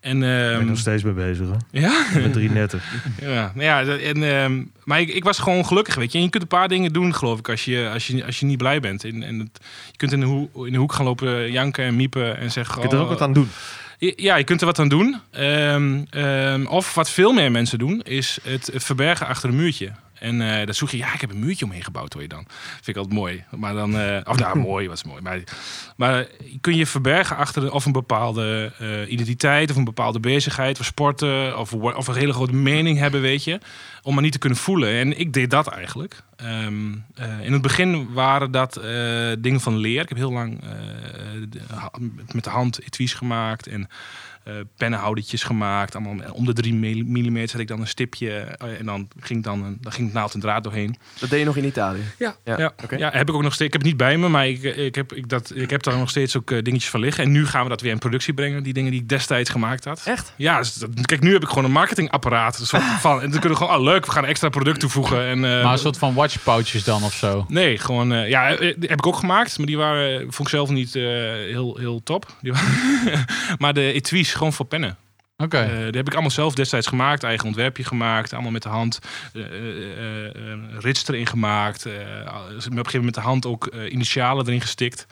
En, ik ben nog steeds mee bezig ja? Ik ben 33. <laughs> Ja, nou ja, en, ehm, maar ik, ik was gewoon gelukkig, weet je. En je kunt een paar dingen doen, geloof ik, als je, als je, als je niet blij bent. En, en het- je kunt in de, hoek, in de hoek gaan lopen janken en miepen en zeggen... Je kunt er ook oh, wat aan doen. Ja, je kunt er wat aan doen. Ehm, ehm, of wat veel meer mensen doen, is het verbergen achter een muurtje. En eh dan zoek je, ja, ik heb een muurtje omheen gebouwd, hoor je dan. Vind ik altijd mooi. Maar dan, eh, of nou, <laughs> mooi, was mooi. Maar, maar kun je verbergen achter of een bepaalde eh, identiteit, of een bepaalde bezigheid, of sporten, of, of een hele grote mening hebben, weet je. Om maar niet te kunnen voelen. En ik deed dat eigenlijk. Ehm, eh, in het begin waren dat eh, dingen van leer. Ik heb heel lang met de hand etuis gemaakt en eh pennenhoudertjes gemaakt. Allemaal om de 3 mm had ik dan een stipje eh, en dan ging, dan een, dan ging naald en draad doorheen. Dat deed je nog in Italië? Ja, Ja, ja, heb ik ook nog steeds. Ik heb het niet bij me, maar ik, ik, heb, ik, dat, ik heb daar nog steeds ook eh, dingetjes van liggen. En nu gaan we dat weer in productie brengen, die dingen die ik destijds gemaakt had. Echt? Ja, dus dat- kijk, nu heb ik gewoon een marketingapparaat. Een soort van, en dan kunnen we gewoon, oh leuk, we gaan een extra product toevoegen. En, eh, Maar een soort van watchpouches dan of zo. Nee, gewoon, eh, ja, heb ik ook gemaakt, maar die waren, vond ik zelf niet eh, heel, heel top. Die waren <laughs> maar de etuis, gewoon voor pennen. Oké. Eh, die heb ik allemaal zelf destijds gemaakt, eigen ontwerpje gemaakt, allemaal met de hand. eh eh, eh, eh, rits erin gemaakt. eh, op een gegeven moment met de hand ook eh, initialen erin gestikt.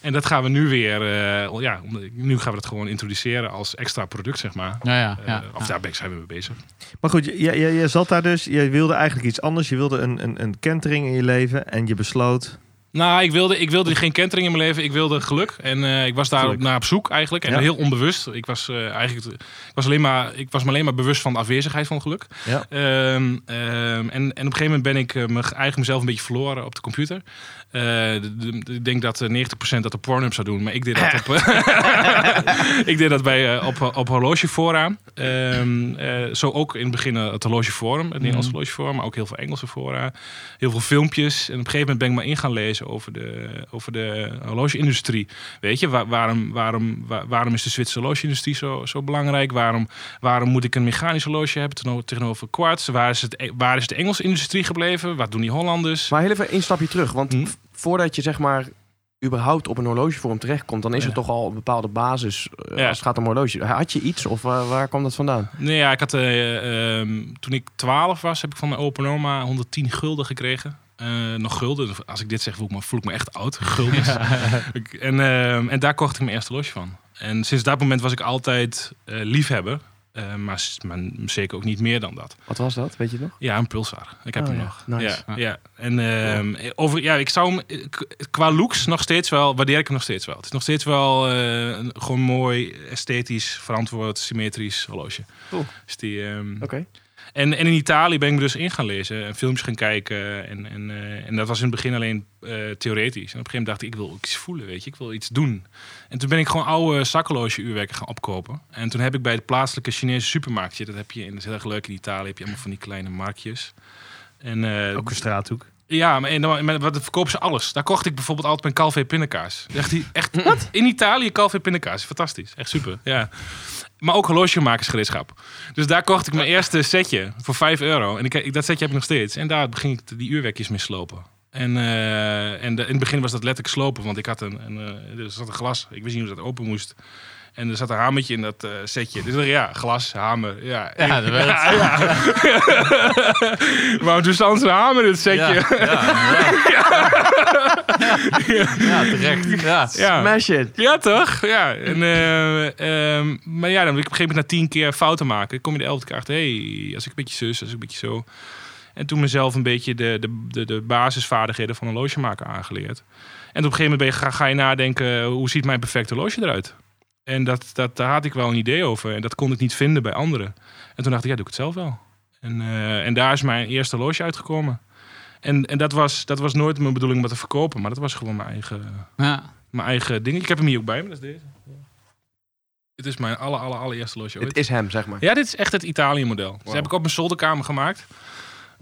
En dat gaan we nu weer, eh, ja, nu gaan we dat gewoon introduceren als extra product, zeg maar. ja, ja, ja. of daar ben ik- zijn we mee bezig. Maar goed, je, je, je zat daar dus. Je wilde eigenlijk iets anders. Je wilde een, een, een kentering in je leven. En je besloot. Nou, ik wilde, ik wilde geen kentering in mijn leven. Ik wilde geluk. En eh, ik was daar Geluk. naar op zoek eigenlijk. En Ja. heel onbewust. Ik was, eh, eigenlijk, ik, was alleen maar, ik was me alleen maar bewust van de afwezigheid van geluk. Ja. Ehm, ehm, en, en op een gegeven moment ben ik eh, me, eigenlijk mezelf een beetje verloren op de computer. Eh, de- de- ik denk dat eh, 90% dat op Pornhub zou doen. Maar ik deed dat, op, <laughs> <laughs> ik deed dat bij, eh, op, op horlogefora. Ehm, eh, zo ook in het begin eh, het horlogeforum. Het Nederlandse horlogeforum. Maar ook heel veel Engelse fora. Heel veel filmpjes. En op een gegeven moment ben ik maar in gaan lezen over de, over de horloge-industrie. Weet je, waar- waarom, waarom, waar- waarom is de Zwitserse horloge-industrie zo, zo belangrijk? Waarom, waarom moet ik een mechanisch horloge hebben tegenover, quartz? Waar is, het, waar is de Engelse industrie gebleven? Wat doen die Hollanders? Maar heel even één stapje terug. Want Hm? Voordat je zeg maar überhaupt op een horlogevorm terechtkomt... dan is er toch al een bepaalde basis eh, Ja. als het gaat om horloge. Had je iets of waar, waar kwam dat vandaan? Nee, ja, ik had, eh, ehm, toen ik 12 was, heb ik van mijn open oma 110 gulden gekregen. Eh, nog gulden. Als ik dit zeg, voel ik me, voel ik me echt oud. <laughs> Gulden. En, ehm, en daar kocht ik mijn eerste losje van. En sinds dat moment was ik altijd liefhebber. Eh, maar, zeker ook niet meer dan dat. Wat was dat? Weet je nog? Ja, een pulsar. Ik heb Oh, hem ja. nog. Nice. Ja, ja. En ehm, over, ja, ik zou hem eh, qua looks nog steeds wel, waardeer ik hem nog steeds wel. Het is nog steeds wel eh, een gewoon mooi, esthetisch, verantwoord, symmetrisch horloge. Cool. Dus die, ehm, Oké. En, en in Italië ben ik me dus in gaan lezen en films gaan kijken. En, en, eh, en dat was in het begin alleen eh, theoretisch. En op een gegeven moment dacht ik, ik wil iets voelen, weet je. Ik wil iets doen. En toen ben ik gewoon oude zakkeloze uurwerken gaan opkopen. En toen heb ik bij het plaatselijke Chinese supermarktje... dat heb je in, dat is heel erg leuk in Italië, heb je allemaal van die kleine marktjes. En, eh, Ook een straathoek. ja, maar, en dan, maar wat verkopen ze alles. Daar kocht ik bijvoorbeeld altijd mijn Calvé pindakaas. Echt, die- echt wat? In Italië Calvé pindakaas. Fantastisch. Echt super. Ja. Maar ook horlogemakersgereedschap. Dus daar kocht ik mijn eerste setje voor 5 euro. En ik, ik, dat setje heb ik nog steeds. En daar begin ik die uurwerkjes mee slopen. En, eh, en de- in het begin was dat letterlijk slopen. Want ik had een, een, eh, er zat een glas. Ik wist niet hoe dat open moest. En er zat een hamertje in dat eh, setje. Dus ja, glas, hamer. Ja, Ja, dat werkt. <laughs> ja, ja. <laughs> maar toen stond een hamer in het setje. Ja, ja, inderdaad. <laughs> ja, terecht. Ja. Ja. Smash it. Ja, toch? Ja. En, eh, ehm, maar ja, dan wil ik op een gegeven moment na tien keer fouten maken. kom je de elfde keer achter. hey, als ik een beetje zus, als ik een beetje zo. En toen mezelf een beetje de, de, de, de basisvaardigheden van een horlogemaker aangeleerd. En op een gegeven moment ben je, ga, ga je nadenken, hoe ziet mijn perfecte horloge eruit? En dat, dat, daar had ik wel een idee over. En dat kon ik niet vinden bij anderen. En toen dacht ik, ja, doe ik het zelf wel. En, eh, en daar is mijn eerste horloge uitgekomen. En, en dat, was, dat was nooit mijn bedoeling om dat te verkopen. Maar dat was gewoon mijn eigen, Ja. mijn eigen ding. Ik heb hem hier ook bij me, dat is deze. Dit is mijn aller, aller, allereerste horloge ooit. Het is hem, zeg maar. Ja, dit is echt het Italië-model. Dus Wow. heb ik op mijn zolderkamer gemaakt.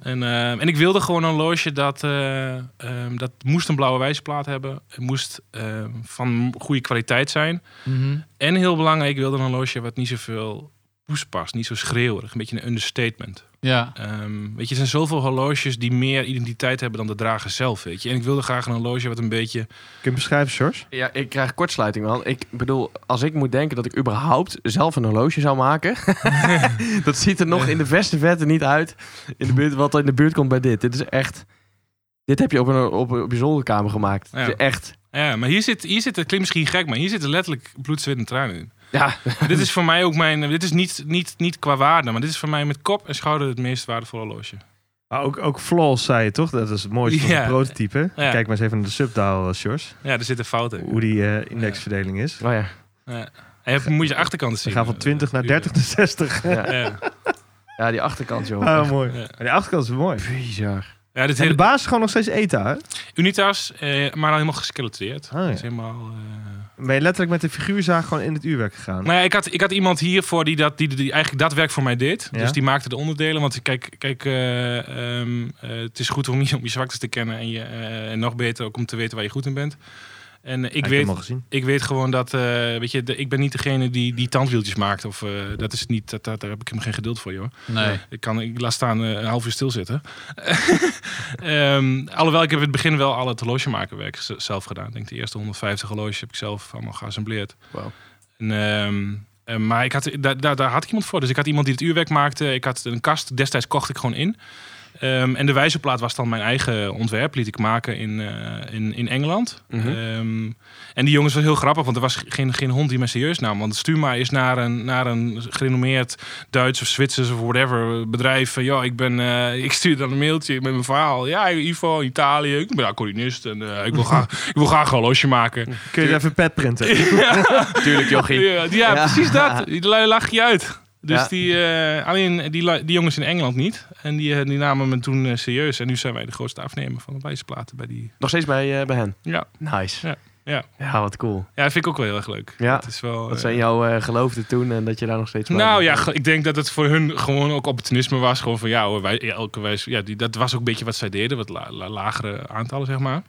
En, eh, en ik wilde gewoon een horloge dat, eh, ehm, dat moest een blauwe wijzerplaat hebben. Het moest ehm, van goede kwaliteit zijn. Mhm. En heel belangrijk, ik wilde een horloge wat niet zoveel poes past. Niet zo schreeuwerig. Een beetje een understatement. Ja. Ehm, weet je, er zijn zoveel horloges die meer identiteit hebben dan de drager zelf, weet je. En ik wilde graag een horloge wat een beetje... Kun je beschrijven, Sjors? Ja, ik krijg kortsluiting, man. Ik bedoel, als ik moet denken dat ik überhaupt zelf een horloge zou maken... <laughs> <laughs> dat ziet er nog in de verste verte niet uit in de buurt, wat er in de buurt komt bij dit. Dit is echt... Dit heb je op, een, op, op je zolderkamer gemaakt. Ja. Het is echt... Ja, maar hier zit, hier zit, het klinkt misschien gek, maar hier zitten letterlijk bloed, zweet en tranen in. Ja, <laughs> dit is voor mij ook mijn. Dit is niet, niet, niet qua waarde, maar dit is voor mij met kop en schouder het meest waardevolle horloge. Maar ook, ook Flaws zei je toch? Dat is het mooiste van Ja. prototype. Ja. Kijk maar eens even naar de subdial, eh, Sjors. Ja, er zitten fouten. in. Hoe die eh, indexverdeling is. oh ja. Ja. En je moet je achterkant We zien. gaan van 20 naar 30 naar 60. Ja. Ja, ja, die achterkant, joh. Ah, mooi. Die achterkant is mooi. Bizar. Ja dit En de hele basis is gewoon nog steeds ETA, hè? Unitas, eh, maar dan helemaal geskeletreerd. Ah, ja. Is helemaal. eh, Ben je letterlijk met de figuurzaag gewoon in het uurwerk gegaan? Nou ja, ik had, ik had iemand hiervoor die, dat, die, die eigenlijk dat werk voor mij deed. Ja. Dus die maakte de onderdelen. Want kijk, kijk eh, ehm, eh, het is goed om je, om je zwaktes te kennen. En, je, en nog beter ook om te weten waar je goed in bent. En eh, ik weet, hem ik weet gewoon dat, eh, weet je, de- ik ben niet degene die, die tandwieltjes maakt. Of eh, dat is niet, dat, dat, daar heb ik helemaal geen geduld voor, joh. Nee. Ik kan, ik laat staan eh, een half uur stilzitten. <laughs> Ehm alhoewel, ik heb in het begin wel al het horlogemakerwerk zelf gedaan. Ik denk de eerste 150 horloges heb ik zelf allemaal geassembleerd. Wauw. En, ehm, eh, maar ik had, daar, daar, daar had ik iemand voor. Dus ik had iemand die het uurwerk maakte. Ik had een kast, destijds kocht ik gewoon in. Ehm, en de wijzerplaat was dan mijn eigen ontwerp. Liet ik maken in, eh, in, in Engeland. Mhm. Ehm, en die jongens was heel grappig, want er was geen, geen hond die me serieus nam. Want stuur maar eens naar een, naar een gerenommeerd Duits of Zwitsers of whatever bedrijf. Van, ja, ik, ben, eh, ik stuur dan een mailtje met mijn verhaal. Ja, Ivo, Italië. Ik ben accordeonist en eh, ik, wil <laughs> graag, ik wil graag een horloge maken. Kun je even pet printen? <laughs> <laughs> Tuurlijk, jochie. Ja, ja, Ja. precies dat. Die lach je uit. Dus die, alleen die, die jongens in Engeland niet. En die, eh, die namen me toen eh, serieus. En nu zijn wij de grootste afnemer van de wijzerplaten bij die. Nog steeds bij, eh, bij hen. Ja, Nice. Ja, ja. Ja, wat cool. ja dat vind ik ook wel heel erg leuk. Ja. Het is wel, Wat eh, zijn jouw eh, geloofden toen en dat je daar nog steeds Nou ja, ik denk dat het voor hun gewoon ook opportunisme was. Gewoon van ja, hoor, wij, elke wijs, ja die, dat was ook een beetje wat zij deden. Wat la- la- lagere aantallen, zeg maar.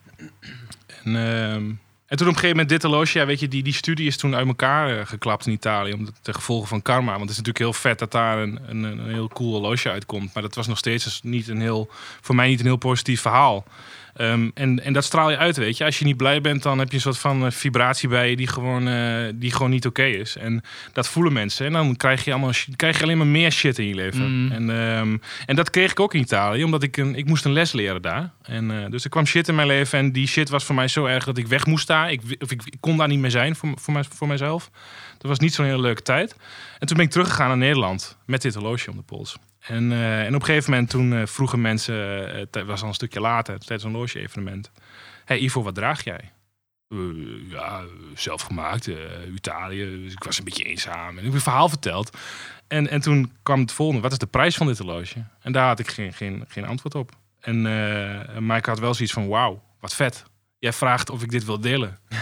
En, ehm, en toen op een gegeven moment dit horloge, ja, weet je, die, die studie is toen uit elkaar eh, geklapt in Italië. Omdat ten gevolge van karma. Want het is natuurlijk heel vet dat daar een, een, een heel cool horloge uitkomt. Maar dat was nog steeds dus niet een heel, voor mij niet een heel positief verhaal. Ehm, en, en dat straal je uit, weet je. Als je niet blij bent, dan heb je een soort van eh, vibratie bij je die gewoon, eh, die gewoon niet oké is. En dat voelen mensen. En dan krijg je, allemaal, krijg je alleen maar meer shit in je leven. Mm. En, ehm, en dat kreeg ik ook in Italië, omdat ik, een, ik moest een les leren daar. En, eh, dus er kwam shit in mijn leven. En die shit was voor mij zo erg dat ik weg moest daar. Ik, of ik, ik kon daar niet meer zijn voor, voor, mij, voor mijzelf. Dat was niet zo'n hele leuke tijd. En toen ben ik teruggegaan naar Nederland met dit horloge om de pols. En, eh, en op een gegeven moment toen eh, vroegen mensen, eh, het was al een stukje later, tijdens een horloge-evenement. hey Ivo, wat draag jij? Eh, ja, zelf gemaakt, eh, Italië. Dus ik was een beetje eenzaam. En ik heb een verhaal verteld. En, en toen kwam het volgende. Wat is de prijs van dit horloge? En daar had ik geen, geen, geen antwoord op. En, eh maar ik had wel zoiets van, wauw, wat vet. Jij vraagt of ik dit wil delen. <laughs>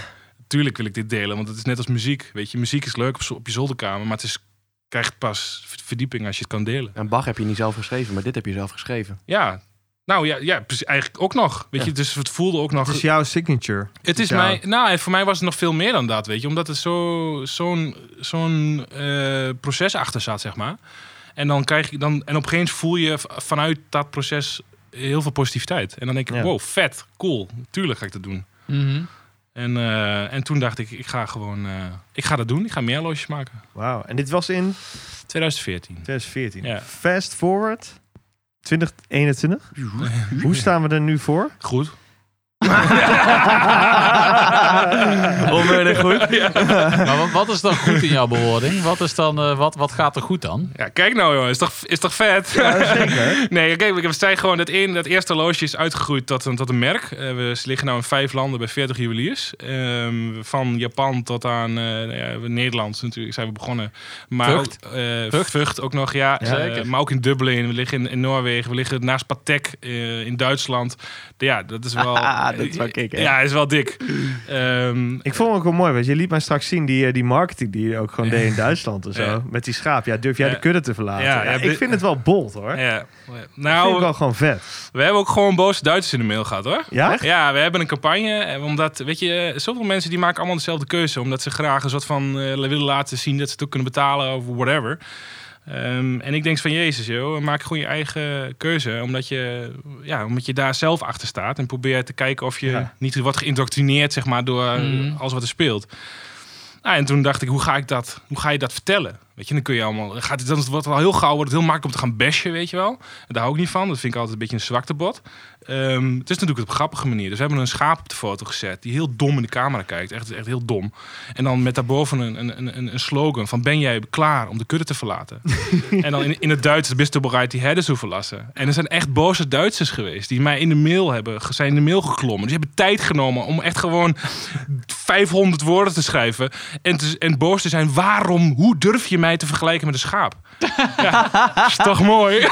Tuurlijk wil ik dit delen, want het is net als muziek. Weet je, muziek is leuk op je zolderkamer. Maar het is, krijgt pas verdieping als je het kan delen. En Bach heb je niet zelf geschreven, maar dit heb je zelf geschreven. Ja, nou ja, ja precies, eigenlijk ook nog. Weet Ja. je, dus het voelde ook nog... Het is jouw signature. Het is mij, nou, voor mij was het nog veel meer dan dat, weet je, omdat het zo, zo'n, zo'n eh, proces achter zat, zeg maar. En dan krijg je dan, en op een gegeven moment voel je vanuit dat proces heel veel positiviteit. En dan denk ik, Ja. wow, vet, cool, tuurlijk ga ik dat doen. Mhm. En, eh, en toen dacht ik, ik ga gewoon, eh, ik ga dat doen, ik ga meer horloges maken. Wauw. En dit was in 2014. 2014. Ja. Fast forward. 2021. Hoe staan we er nu voor? Goed. <laughs> Onmiddellijk goed. Maar wat, wat is dan goed in jouw bewoording? Wat, is dan, eh, wat, wat gaat er goed dan? Ja, kijk nou jongen, is toch, is toch vet? zeker. <laughs> Nee, kijk, we zijn gewoon dat, een, dat eerste horloge is uitgegroeid tot een, tot een merk. Eh, we liggen nu in vijf landen bij 40 juweliers. Ehm, van Japan tot aan eh, nou ja, Nederland natuurlijk zijn we begonnen. Maar Vught. Ook, eh, Vught. Vught ook nog, ja. Ja, zeker. maar ook in Dublin, we liggen in, in Noorwegen, we liggen naast Patek eh, in Duitsland. Ja, dat is wel... <laughs> dat is wel kicken, hè? Ja, is wel dik. Ehm, Ik vond het ook wel mooi, want je liet mij straks zien die, eh, die marketing die je ook gewoon deed in Duitsland en zo. Ja. Met die schaap. Ja, durf jij Ja. de kudde te verlaten? Ja, Ja, ja, ik vind het wel bold hoor. ja. Ik vind Nou, het wel gewoon vet. we hebben ook gewoon boze Duitsers in de mail gehad hoor. Ja? Ja, we hebben een campagne. eh, Omdat, weet je, zoveel mensen die maken allemaal dezelfde keuze. Omdat ze graag een soort van eh, willen laten zien dat ze het ook kunnen betalen of whatever. Ehm, en ik denk van Jezus, joh, maak gewoon je eigen keuze. Omdat je, ja, omdat je daar zelf achter staat. En probeer te kijken of je Ja. niet wordt geïndoctrineerd zeg maar, door Mhm. alles wat er speelt. Nou, en toen dacht ik, hoe ga ik dat, hoe ga je dat vertellen? Weet je, dan kun je allemaal, gaat het, dan wordt het al heel gauw, wordt het heel makkelijk om te gaan bashen, weet je wel. En daar hou ik niet van, dat vind ik altijd een beetje een zwaktebod. Ehm het is natuurlijk op een grappige manier. Dus we hebben een schaap op de foto gezet die heel dom in de camera kijkt, echt, echt heel dom. En dan met daarboven een, een, een, een slogan van, ben jij klaar om de kudde te verlaten? <laughs> en dan in, in het Duits, bist du bereid die te verlassen? En er zijn echt boze Duitsers geweest die mij in de mail hebben, zijn in de mail geklommen. Die hebben tijd genomen om echt gewoon 500 woorden te schrijven. En, te, en boos te zijn. Waarom? Hoe durf je mij te vergelijken met een schaap? <laughs> ja, is toch mooi?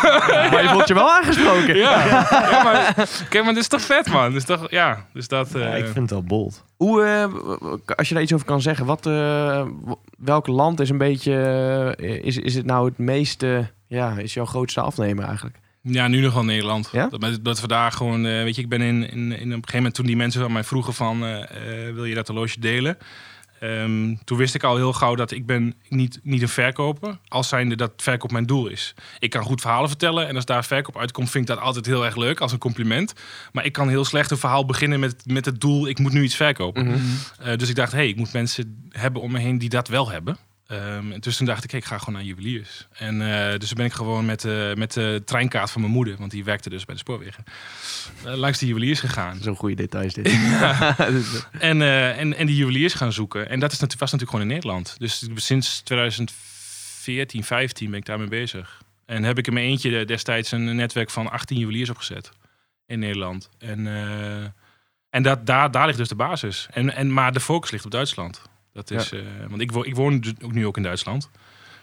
Maar je voelt je wel <laughs> aangesproken. ja. ja, maar, <laughs> kijk, maar dit is toch vet, man? Dus toch, ja, dus dat... eh, Ja, ik vind het wel bold. Hoe, eh, als je daar iets over kan zeggen, wat, eh, welk land is een beetje, eh, is, is het nou het meeste, ja, is jouw grootste afnemer eigenlijk? Ja, nu nog wel Nederland. Ja? Dat, dat we daar gewoon, eh, weet je, ik ben in, in, in op een gegeven moment toen die mensen aan mij vroegen van, eh, eh, wil je dat horloge delen? Ehm, toen wist ik al heel gauw dat ik ben niet, niet een verkoper, als zijnde dat verkoop mijn doel is. Ik kan goed verhalen vertellen en als daar verkoop uitkomt, vind ik dat altijd heel erg leuk, als een compliment. Maar ik kan heel slecht een verhaal beginnen met, met het doel, ik moet nu iets verkopen. Eh, dus ik dacht, hé, hey, ik moet mensen hebben om me heen die dat wel hebben. En dus toen dacht ik, hey, ik ga gewoon naar juweliers. En eh, dus toen ben ik gewoon met, eh, met de treinkaart van mijn moeder, want die werkte dus bij de spoorwegen, eh, langs de juweliers gegaan. Zo'n goede details dit. <laughs> <laughs> En, eh, en, en die juweliers gaan zoeken. En dat is was natuurlijk gewoon in Nederland. Dus sinds 2014, 15 ben ik daarmee bezig. En heb ik in mijn eentje de- destijds een netwerk van 18 juweliers opgezet in Nederland. En, en dat, daar, daar ligt dus de basis. En, en, maar de focus ligt op Duitsland. Dat is, eh, want ik, wo ik woon dus ook nu ook in Duitsland.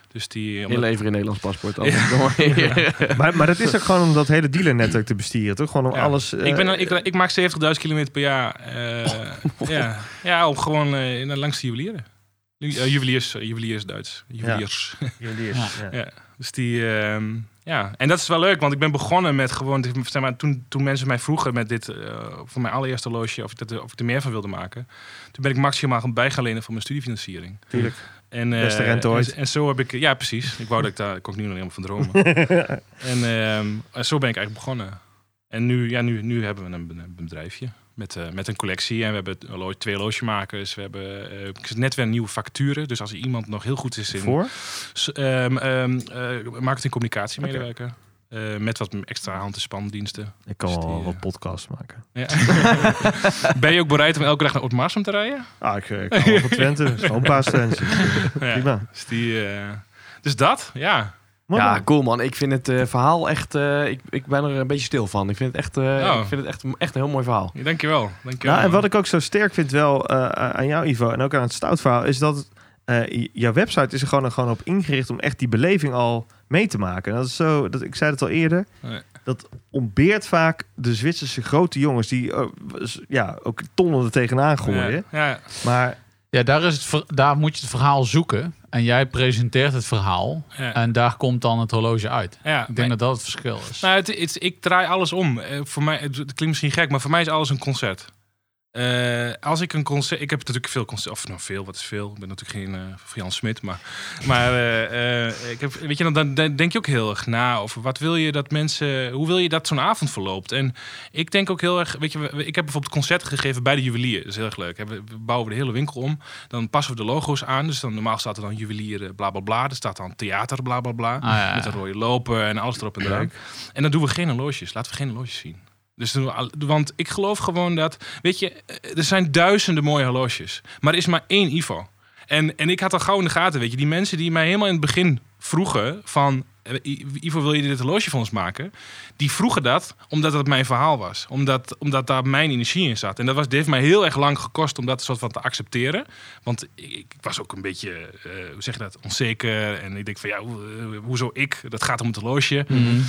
Dus die... Je omdat- levert een Nederlands paspoort dan. <laughs> Maar, maar dat is ook gewoon om dat hele dealernetwerk te bestieren, toch? Gewoon om Ja. alles... eh, ik, ben, ik, ik maak 70.000 kilometer per jaar. eh, ja. ja, om gewoon eh, naar- langs de juwelieren. Ju- eh, juweliers, eh, juweliers Duits. Juweliers. juweliers, Ja. <laughs> ja. Ja. Dus die, ehm, ja. En dat is wel leuk, want ik ben begonnen met gewoon, zeg maar, toen, toen mensen mij vroegen met dit, eh, voor mijn allereerste horloge, of ik, dat, of ik er meer van wilde maken. Toen ben ik maximaal bij gaan lenen voor mijn studiefinanciering. Tuurlijk. En, eh, Beste rente ooit. En, en zo heb ik, ja precies. Ik wou dat ik daar, kon ik nu nog helemaal van dromen. <laughs> en ehm, en zo ben ik eigenlijk begonnen. En nu, ja, nu, nu hebben we een bedrijfje met, eh, met een collectie. En we hebben twee horlogemakers. We hebben eh, net weer nieuwe facturen. Dus als iemand nog heel goed is in Voor? Ehm, eh, marketing communicatiemedewerker. Eh, met wat extra hand- en spandiensten. Ik kan Dus wel die, wat eh, podcasts maken. Ja. <laughs> ben je ook bereid om elke dag naar Oudmarsum te rijden? Ah, ik, ik kan wel van Twente. <laughs> Schoonpaas Twente. Ja. Prima. Dus, die, eh, dus dat, ja. Mooi, ja, man. cool man. Ik vind het eh, verhaal echt... eh, ik, ik ben er een beetje stil van. Ik vind het echt, eh, Oh. ik vind het echt, echt een heel mooi verhaal. Ja, Dankjewel. Dankjewel. Nou, en wat ik ook zo sterk vind wel eh, aan jou, Ivo, en ook aan het stoutverhaal, is dat eh, jouw website is er gewoon, gewoon op ingericht om echt die beleving al mee te maken. En dat is zo, dat, ik zei het al eerder, Nee. dat ontbeert vaak de Zwitserse grote jongens die s- ja, ook tonnen er tegenaan gooien. Ja, ja. Maar Ja, daar, is het, daar moet je het verhaal zoeken. En jij presenteert het verhaal. ja. En daar komt dan het horloge uit. ja. Ik denk dat dat het verschil is. Nou, het, het- ik draai alles om. Eh, voor mij, het, het klinkt misschien gek, maar voor mij is alles een concert. Eh, als ik een concert... Ik heb natuurlijk veel concert... Of nou, veel, wat is veel? Ik ben natuurlijk geen Jan Smit, maar... Maar eh, ik heb, weet je, dan, dan- denk je ook heel erg na over wat wil je dat mensen... Hoe wil je dat zo'n avond verloopt? En ik denk ook heel erg... Weet je, ik heb bijvoorbeeld concerten gegeven bij de juwelier. Dat is heel erg leuk. We we bouwen de hele winkel om. Dan passen we de logo's aan. Dus dan, normaal staat er dan juwelier bla bla bla. Er staat dan theater bla bla bla. Ah, ja, Met een rode loper en alles erop en eraan. En dan doen we geen horloges. Laten we geen horloges zien. Dus want ik geloof gewoon dat, weet je, eh, er zijn duizenden mooie horloges, maar er is maar één Ivo. En, en ik had al gauw in de gaten, weet je, die mensen die mij helemaal in het begin vroegen van, eh, Ivo, wil je dit horloge voor ons maken? Die vroegen dat omdat het mijn verhaal was, omdat, omdat daar mijn energie in zat. En dat was, dit heeft mij heel erg lang gekost om dat soort van te accepteren, want ik, ik was ook een beetje, eh, hoe zeg je dat, onzeker. En ik denk van, ja, hoe- hoezo ik? Dat gaat om het horloge. Mhm.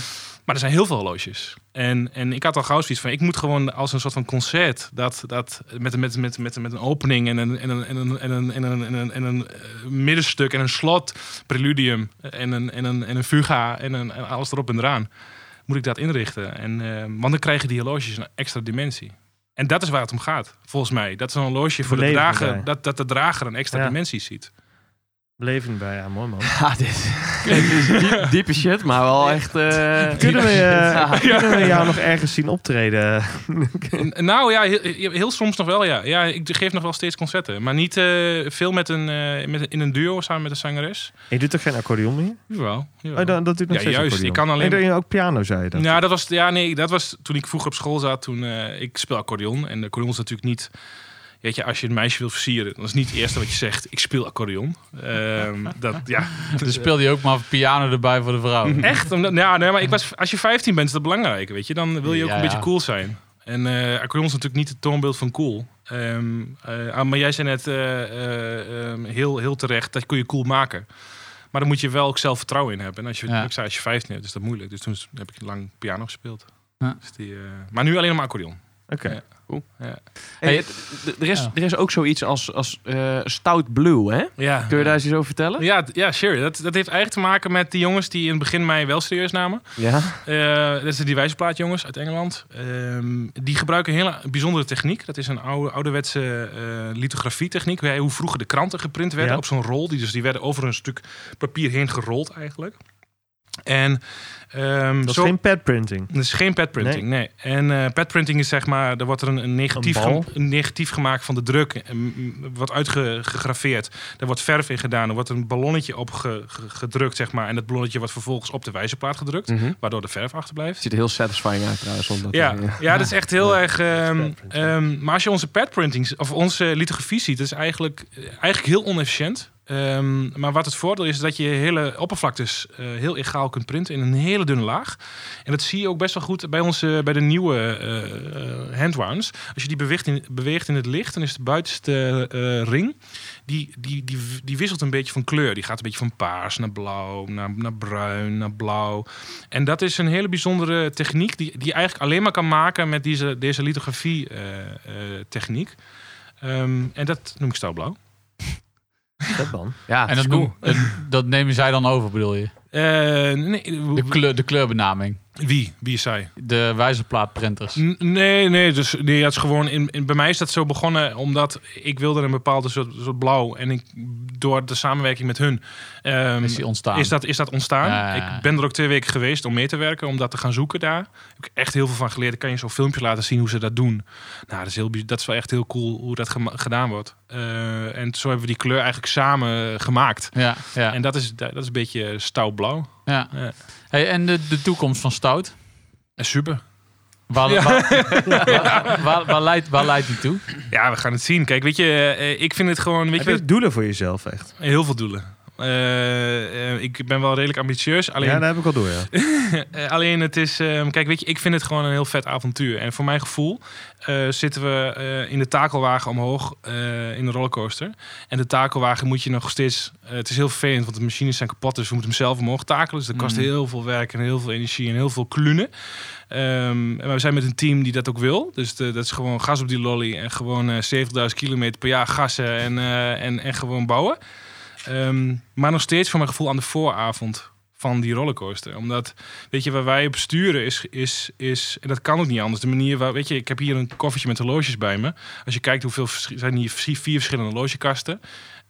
Maar er zijn heel veel horloges. En, en ik had al gauw zoiets van, ik moet gewoon als een soort van concert, dat, dat met, met, met, met, met een opening en een, en een, en een, en een, en een, en een, en een eh, middenstuk en een slot, preludium en een, en een, en een fuga en, een, en alles erop en eraan, moet ik dat inrichten. En, eh, want dan krijgen die horloges een extra dimensie. En dat is waar het om gaat, volgens mij. Dat is een horloge voor de drager, dat, dat de drager een extra Ja. dimensie ziet. Beleving bij, ja, mooi man. <laughs> Ja, dit, dit is diep- diepe shit, maar wel echt... eh, <laughs> Kunnen we, eh, Ja. kunnen we jou <laughs> nog ergens zien optreden? Nou ja, heel, heel soms nog wel, ja. Ja, ik geef nog wel steeds concerten. Maar niet eh, veel met een, eh, met, in een duo samen met een zangeres. Je doet toch geen accordeon meer? Jawel. jawel. Oh, dan, dat doet nog Ja, steeds juist. accordeon. Ik kan alleen- En dat je ook piano zei je dat. Ja, dat was, ja, nee, dat was toen ik vroeger op school zat. Toen, eh, ik speel accordeon. En de accordeon is natuurlijk niet... Weet je, als je een meisje wilt versieren, dan is niet het eerste wat je zegt. Ik speel accordeon. Ehm, dat, ja. <laughs> Dus speelde je ook maar piano erbij voor de vrouw. <laughs> Echt? Omdat, ja, nee, maar ik was, als je 15 bent, is dat belangrijk. Weet je? Dan wil je ook Ja, een beetje ja. cool zijn. En eh accordeon is natuurlijk niet het toonbeeld van cool. Ehm, eh, ah, maar jij zei net eh, eh, ehm, heel, heel terecht, dat kun je cool maken. Maar dan moet je wel ook zelfvertrouwen in hebben. En als je, Ja. ik zei, als je 15 bent, is dat moeilijk. Dus toen heb ik lang piano gespeeld. Ja. Dus die, eh, maar nu alleen nog maar accordeon. Oké. Ja. Hey, er, is, er is ook zoiets als, als eh, Stout Blue, hè? Ja. Kun je daar eens iets over vertellen? Ja, ja, sure. Dat, dat heeft eigenlijk te maken met die jongens die in het begin mij wel serieus namen. Ja. Eh, dat zijn die wijzerplaatjongens uit Engeland. Ehm, die gebruiken een hele bijzondere techniek. Dat is een oude, ouderwetse eh lithografietechniek. Hoe hoe vroeger de kranten geprint werden Ja. op zo'n rol. Die, dus die werden over een stuk papier heen gerold eigenlijk. En ehm, Dat is zo, geen padprinting. dat is geen padprinting, nee. En eh padprinting is zeg maar, er wordt er een, een negatief, Een negatief gemaakt van de druk. en, mm, Wat uitgegraveerd. Er wordt verf in gedaan. Er wordt een ballonnetje op ge- ge- gedrukt, zeg maar. En dat ballonnetje wordt vervolgens op de wijzerplaat gedrukt. Mhm. Waardoor de verf achterblijft. Ziet er heel satisfying uit trouwens. Omdat Ja, ja, dat is echt heel erg. ehm, ehm, maar als je onze padprinting of onze lithografie ziet, dat is eigenlijk, eh, eigenlijk heel onefficiënt. Ehm, maar wat het voordeel is, dat je hele oppervlaktes eh, heel egaal kunt printen in een hele dunne laag. En dat zie je ook best wel goed bij onze bij de nieuwe eh eh, handwounds. Als je die beweegt in, beweegt in het licht, dan is de buitenste ring. Die, die, die, die wisselt een beetje van kleur. Die gaat een beetje van paars naar blauw, naar, naar bruin, naar blauw. En dat is een hele bijzondere techniek die, die je eigenlijk alleen maar kan maken met deze, deze lithografie techniek. Ehm, en dat noem ik staalblauw. Dat dan. ja, En dat, cool. noem- en dat nemen zij dan over, bedoel je? Eh, nee, De, kleur, de kleurbenaming. Wie? Wie is zij? De wijzerplaatprinters. N- Nee, nee, dus nee, het is gewoon in, in, bij mij is dat zo begonnen omdat ik wilde een bepaalde soort, soort blauw en ik door de samenwerking met hun ehm, Is die ontstaan? is dat is dat ontstaan. Ja, ja, ja. Ik ben er ook twee weken geweest om mee te werken, om dat te gaan zoeken daar. Heb ik echt heel veel van geleerd. Ik kan je zo'n filmpje laten zien hoe ze dat doen. Nou, dat is heel, dat is wel echt heel cool hoe dat gedaan wordt. Eh, en zo hebben we die kleur eigenlijk samen gemaakt. Ja, ja. En dat is dat is een beetje stouwblauw. Ja. Hey, en de, de toekomst van Stout? En super. Waar, Ja. waar, waar, waar, waar leidt, waar leidt die toe? Ja, we gaan het zien. Kijk, weet je, eh, ik vind het gewoon, weet Heb je, je doelen voor jezelf echt? Heel veel doelen. Eh, eh, ik ben wel redelijk ambitieus. Alleen, Ja, dat heb ik al door, ja. <laughs> eh, alleen het is... ehm, kijk, weet je, ik vind het gewoon een heel vet avontuur. En voor mijn gevoel eh, zitten we eh, in de takelwagen omhoog eh, in de rollercoaster. En de takelwagen moet je nog steeds... eh, het is heel vervelend, want de machines zijn kapot. Dus we moeten hem zelf omhoog takelen. Dus dat kost Mhm. heel veel werk en heel veel energie en heel veel klunen. Ehm, maar we zijn met een team die dat ook wil. Dus de- dat is gewoon gas op die lolly en gewoon eh 70.000 kilometer per jaar gassen en, eh, en, en gewoon bouwen. Ehm, maar nog steeds voor mijn gevoel aan de vooravond van die rollercoaster. Omdat, weet je, waar wij op sturen is, is, is en dat kan ook niet anders. De manier waar, weet je, ik heb hier een koffertje met horloges bij me. Als je kijkt hoeveel, zijn hier vier verschillende horlogekasten.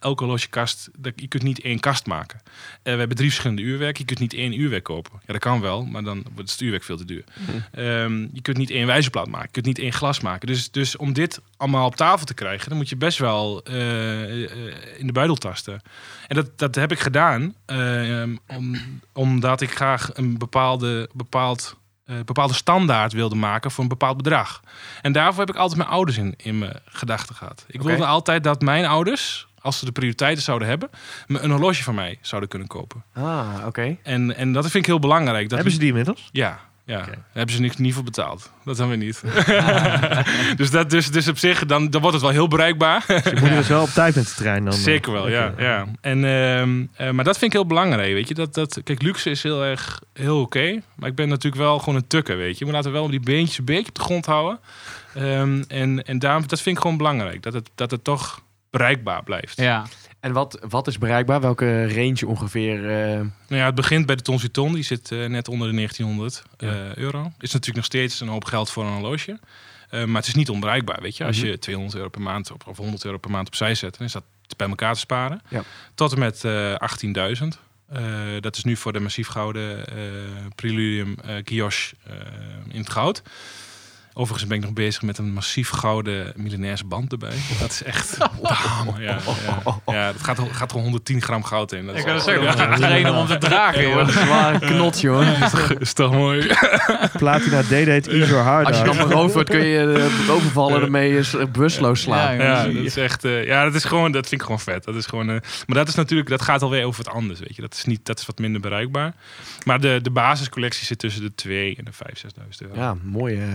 Elke horlogekast, dat- je kunt niet één kast maken. Eh, we hebben drie verschillende uurwerken. Je kunt niet één uurwerk kopen. Ja, dat kan wel, maar dan wordt het uurwerk veel te duur. Ehm, je kunt niet één wijzerplaat maken. Je kunt niet één glas maken. Dus, dus om dit allemaal op tafel te krijgen, dan moet je best wel eh, eh, in de buidel tasten. En dat, dat heb ik gedaan, eh, om, omdat ik graag een bepaalde, bepaald, bepaalde standaard wilde maken voor een bepaald bedrag. En daarvoor heb ik altijd mijn ouders in, in mijn gedachten gehad. Ik wilde altijd dat mijn ouders, als ze de prioriteiten zouden hebben, een horloge van mij zouden kunnen kopen. Ah, oké. En, en dat vind ik heel belangrijk. Dat Hebben ze die inmiddels? ja, ja. Daar hebben ze niks niet voor betaald. Dat hebben we niet. <laughs> <laughs> dus, dat, dus, dus op zich, dan, dan wordt het wel heel bereikbaar. Je moet <laughs> dus wel op tijd met de trein dan. eh. Zeker wel, ja. Ja. En, ehm, eh, maar dat vind ik heel belangrijk, weet je. Dat, dat, kijk, luxe is heel erg heel oké. maar ik ben natuurlijk wel gewoon een tukker, weet je. We laten wel die beentjes een beetje op de grond houden. Ehm, en en daarom, dat vind ik gewoon belangrijk. Dat het, dat het toch bereikbaar blijft. Ja. En wat, wat is bereikbaar? Welke range ongeveer? eh, Nou ja, het begint bij de Tonsiton. Die zit eh, net onder de 1900 eh, euro. Is natuurlijk nog steeds een hoop geld voor een horloge. Eh, maar het is niet onbereikbaar, weet je. Als Mhm. je 200 euro per maand op, of 100 euro per maand opzij zet, dan is dat bij elkaar te sparen. Ja. Tot en met eh 18.000. Eh, dat is nu voor de massief gouden eh Preludium eh Kiosh eh, in het goud. Overigens ben ik nog bezig met een massief gouden millenairs band erbij. Dat is echt... <laughs> Bam, ja, ja, ja, dat gaat, gaat er 110 gram goud in. Dat is Ik kan zeggen, dat is een reden om te dragen, joh. Een zware knot, joh. is toch mooi? <laughs> Platina D-Date Ease Your Hard Als je dan beroofd wordt, kun je uh, overvallen ermee is eh, bewusteloos slaan. Ja, dat is echt. eh, ja, dat is gewoon. Dat vind ik gewoon vet. Dat is gewoon. eh, maar dat is natuurlijk. Dat gaat alweer over het anders. Weet je. Dat is niet. Dat is wat minder bereikbaar. Maar de, de basiscollectie zit tussen de 2 en de 5, 6.000 euro. Ja, mooi. eh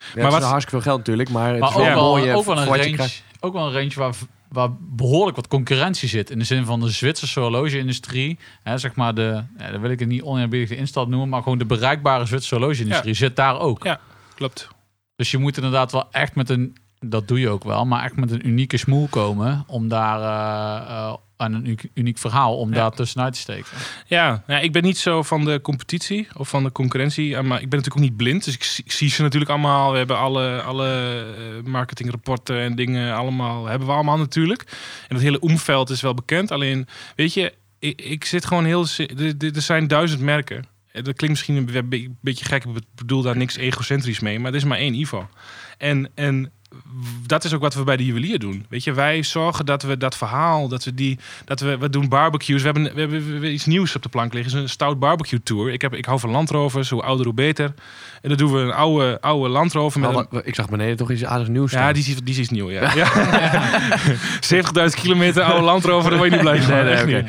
Maar het is wat- hartstikke veel geld natuurlijk, maar het Maar is ook wel ook wel een range, krijgt. ook wel een range waar, waar behoorlijk wat concurrentie zit. In de zin van de Zwitserse horloge-industrie. Hè, zeg maar de, ja, dan wil ik het niet oneerbiedig de instad noemen, maar gewoon de bereikbare Zwitserse horloge-industrie zit daar ook. Ja. Klopt. Dus je moet inderdaad wel echt met een, dat doe je ook wel, maar echt met een unieke smoel komen om daar eh, eh, aan een uniek, uniek verhaal om Ja. daar tussenuit te steken. Ja, ja, ik ben niet zo van de competitie of van de concurrentie. eh, Maar ik ben natuurlijk ook niet blind. Dus ik, zie- ik zie ze natuurlijk allemaal. We hebben alle, alle eh, marketingrapporten en dingen allemaal. Hebben we allemaal natuurlijk. En het hele omveld is wel bekend. Alleen, weet je, ik, ik zit gewoon heel. Er, zijn duizend merken. Eh, Dat klinkt misschien een be- be- beetje gek. Ik bedoel daar niks egocentrisch mee. Maar er is maar één Ivo. En, en dat is ook wat we bij de juwelier doen. Weet je, wij zorgen dat we dat verhaal, dat we die, dat we, we doen barbecues. We hebben, we hebben, iets nieuws op de plank liggen. Het is een stout barbecue tour. Ik, heb, ik hou van Landrovers, hoe ouder hoe beter. En dan doen we een oude, oude Landrover met een, ik zag beneden toch iets aardigs nieuws ja, die is, die is iets nieuw, ja. <laughs> <laughs> ja. 70.000 kilometer oude Landrover, daar word je niet blij van. Nee, nee.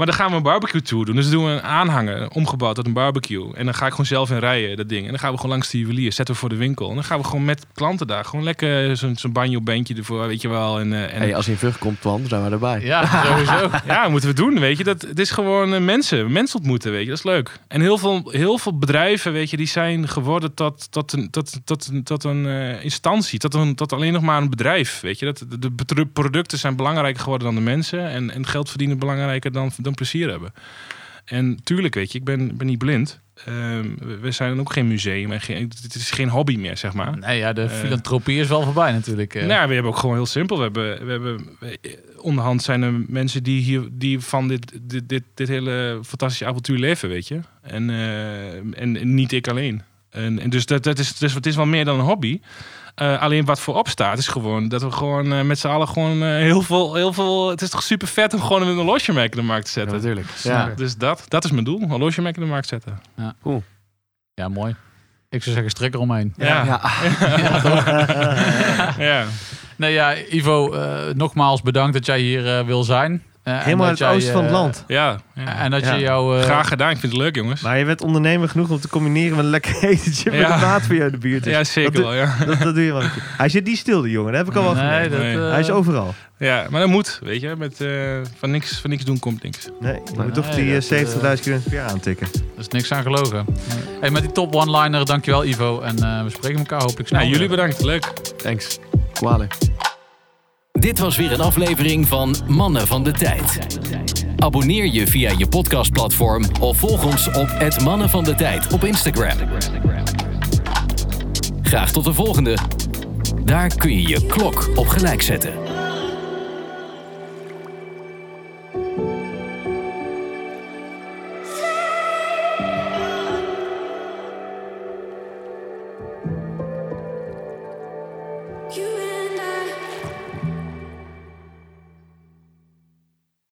Maar dan gaan we een barbecue tour doen. Dus dan doen we een aanhanger, omgebouwd tot een barbecue. En dan ga ik gewoon zelf in rijden, dat ding. En dan gaan we gewoon langs de juwelier, zetten we voor de winkel. En dan gaan we gewoon met klanten daar, gewoon lekker zo'n zo'n banjo-bandje ervoor, weet je wel. En, eh, en Hey, als hij in Vught komt, Twan, zijn we erbij. Ja, <laughs> sowieso. ja, moeten we doen, weet je. Dat, het is gewoon eh, mensen, mensen ontmoeten, weet je. Dat is leuk. En heel veel, heel veel bedrijven, weet je, die zijn geworden tot, tot, een, tot, tot, tot een eh, instantie. Tot, een, tot alleen nog maar een bedrijf, weet je. Dat, de, producten zijn belangrijker geworden dan de mensen. En, en geld verdienen belangrijker dan, dan plezier hebben. En tuurlijk, weet je, ik ben, ben niet blind. Ehm, we, zijn ook geen museum. En geen, het is geen hobby meer, zeg maar. Nee, ja, de Eh. filantropie is wel voorbij natuurlijk. eh. Nou, we hebben ook gewoon heel simpel. We hebben, we hebben we- onderhand zijn er mensen die hier die van dit, dit, dit, dit hele fantastische avontuur leven, weet je. En, eh, en, en niet ik alleen. En, en dus dat, dat is, dus het is wel meer dan een hobby. Eh, alleen wat voorop staat is gewoon dat we gewoon eh, met z'n allen gewoon eh, heel, veel, heel veel. Het is toch super vet om gewoon een horlogemerk in de markt te Ja, zetten. natuurlijk. Ja. Ja. Dus dat, dat is mijn doel, een horlogemerk in de markt zetten. Ja, mooi. Ik zou zeggen, strik eromheen. Ja, ja. <laughs> Ja. ja. Nee, ja, Ivo, eh, nogmaals bedankt dat jij hier eh, wil zijn. Eh, Helemaal uit het oosten van het eh, land. Ja, ja. En dat Ja. je jou... eh, graag gedaan. Ik vind het leuk, jongens. Maar je bent ondernemer genoeg om te combineren met een lekker <laughs> etentje met Ja. een maat voor je in de buurt. is. Ja, zeker dat, wel, ja. Dat, dat doe je wel. keer. Hij zit niet stil, die jongen. Dat heb ik al wel Nee, gemerkt. dat, Nee. eh, Hij is overal. Ja, maar dat moet, weet je. Met, eh, van, niks, van niks doen komt niks. Nee, je moet Nee, toch die eh, 70.000 km per jaar aantikken. Er is niks aan gelogen. Hey, met die top one-liner, dankjewel Ivo. En eh, we spreken elkaar hopelijk snel. Nou, jullie bedankt. Leuk. Thanks. Kwalen. Dit was weer een aflevering van Mannen van de Tijd. Abonneer je via je podcastplatform of volg ons op het Mannen van de Tijd op Instagram. Graag tot de volgende. Daar kun je je klok op gelijk zetten.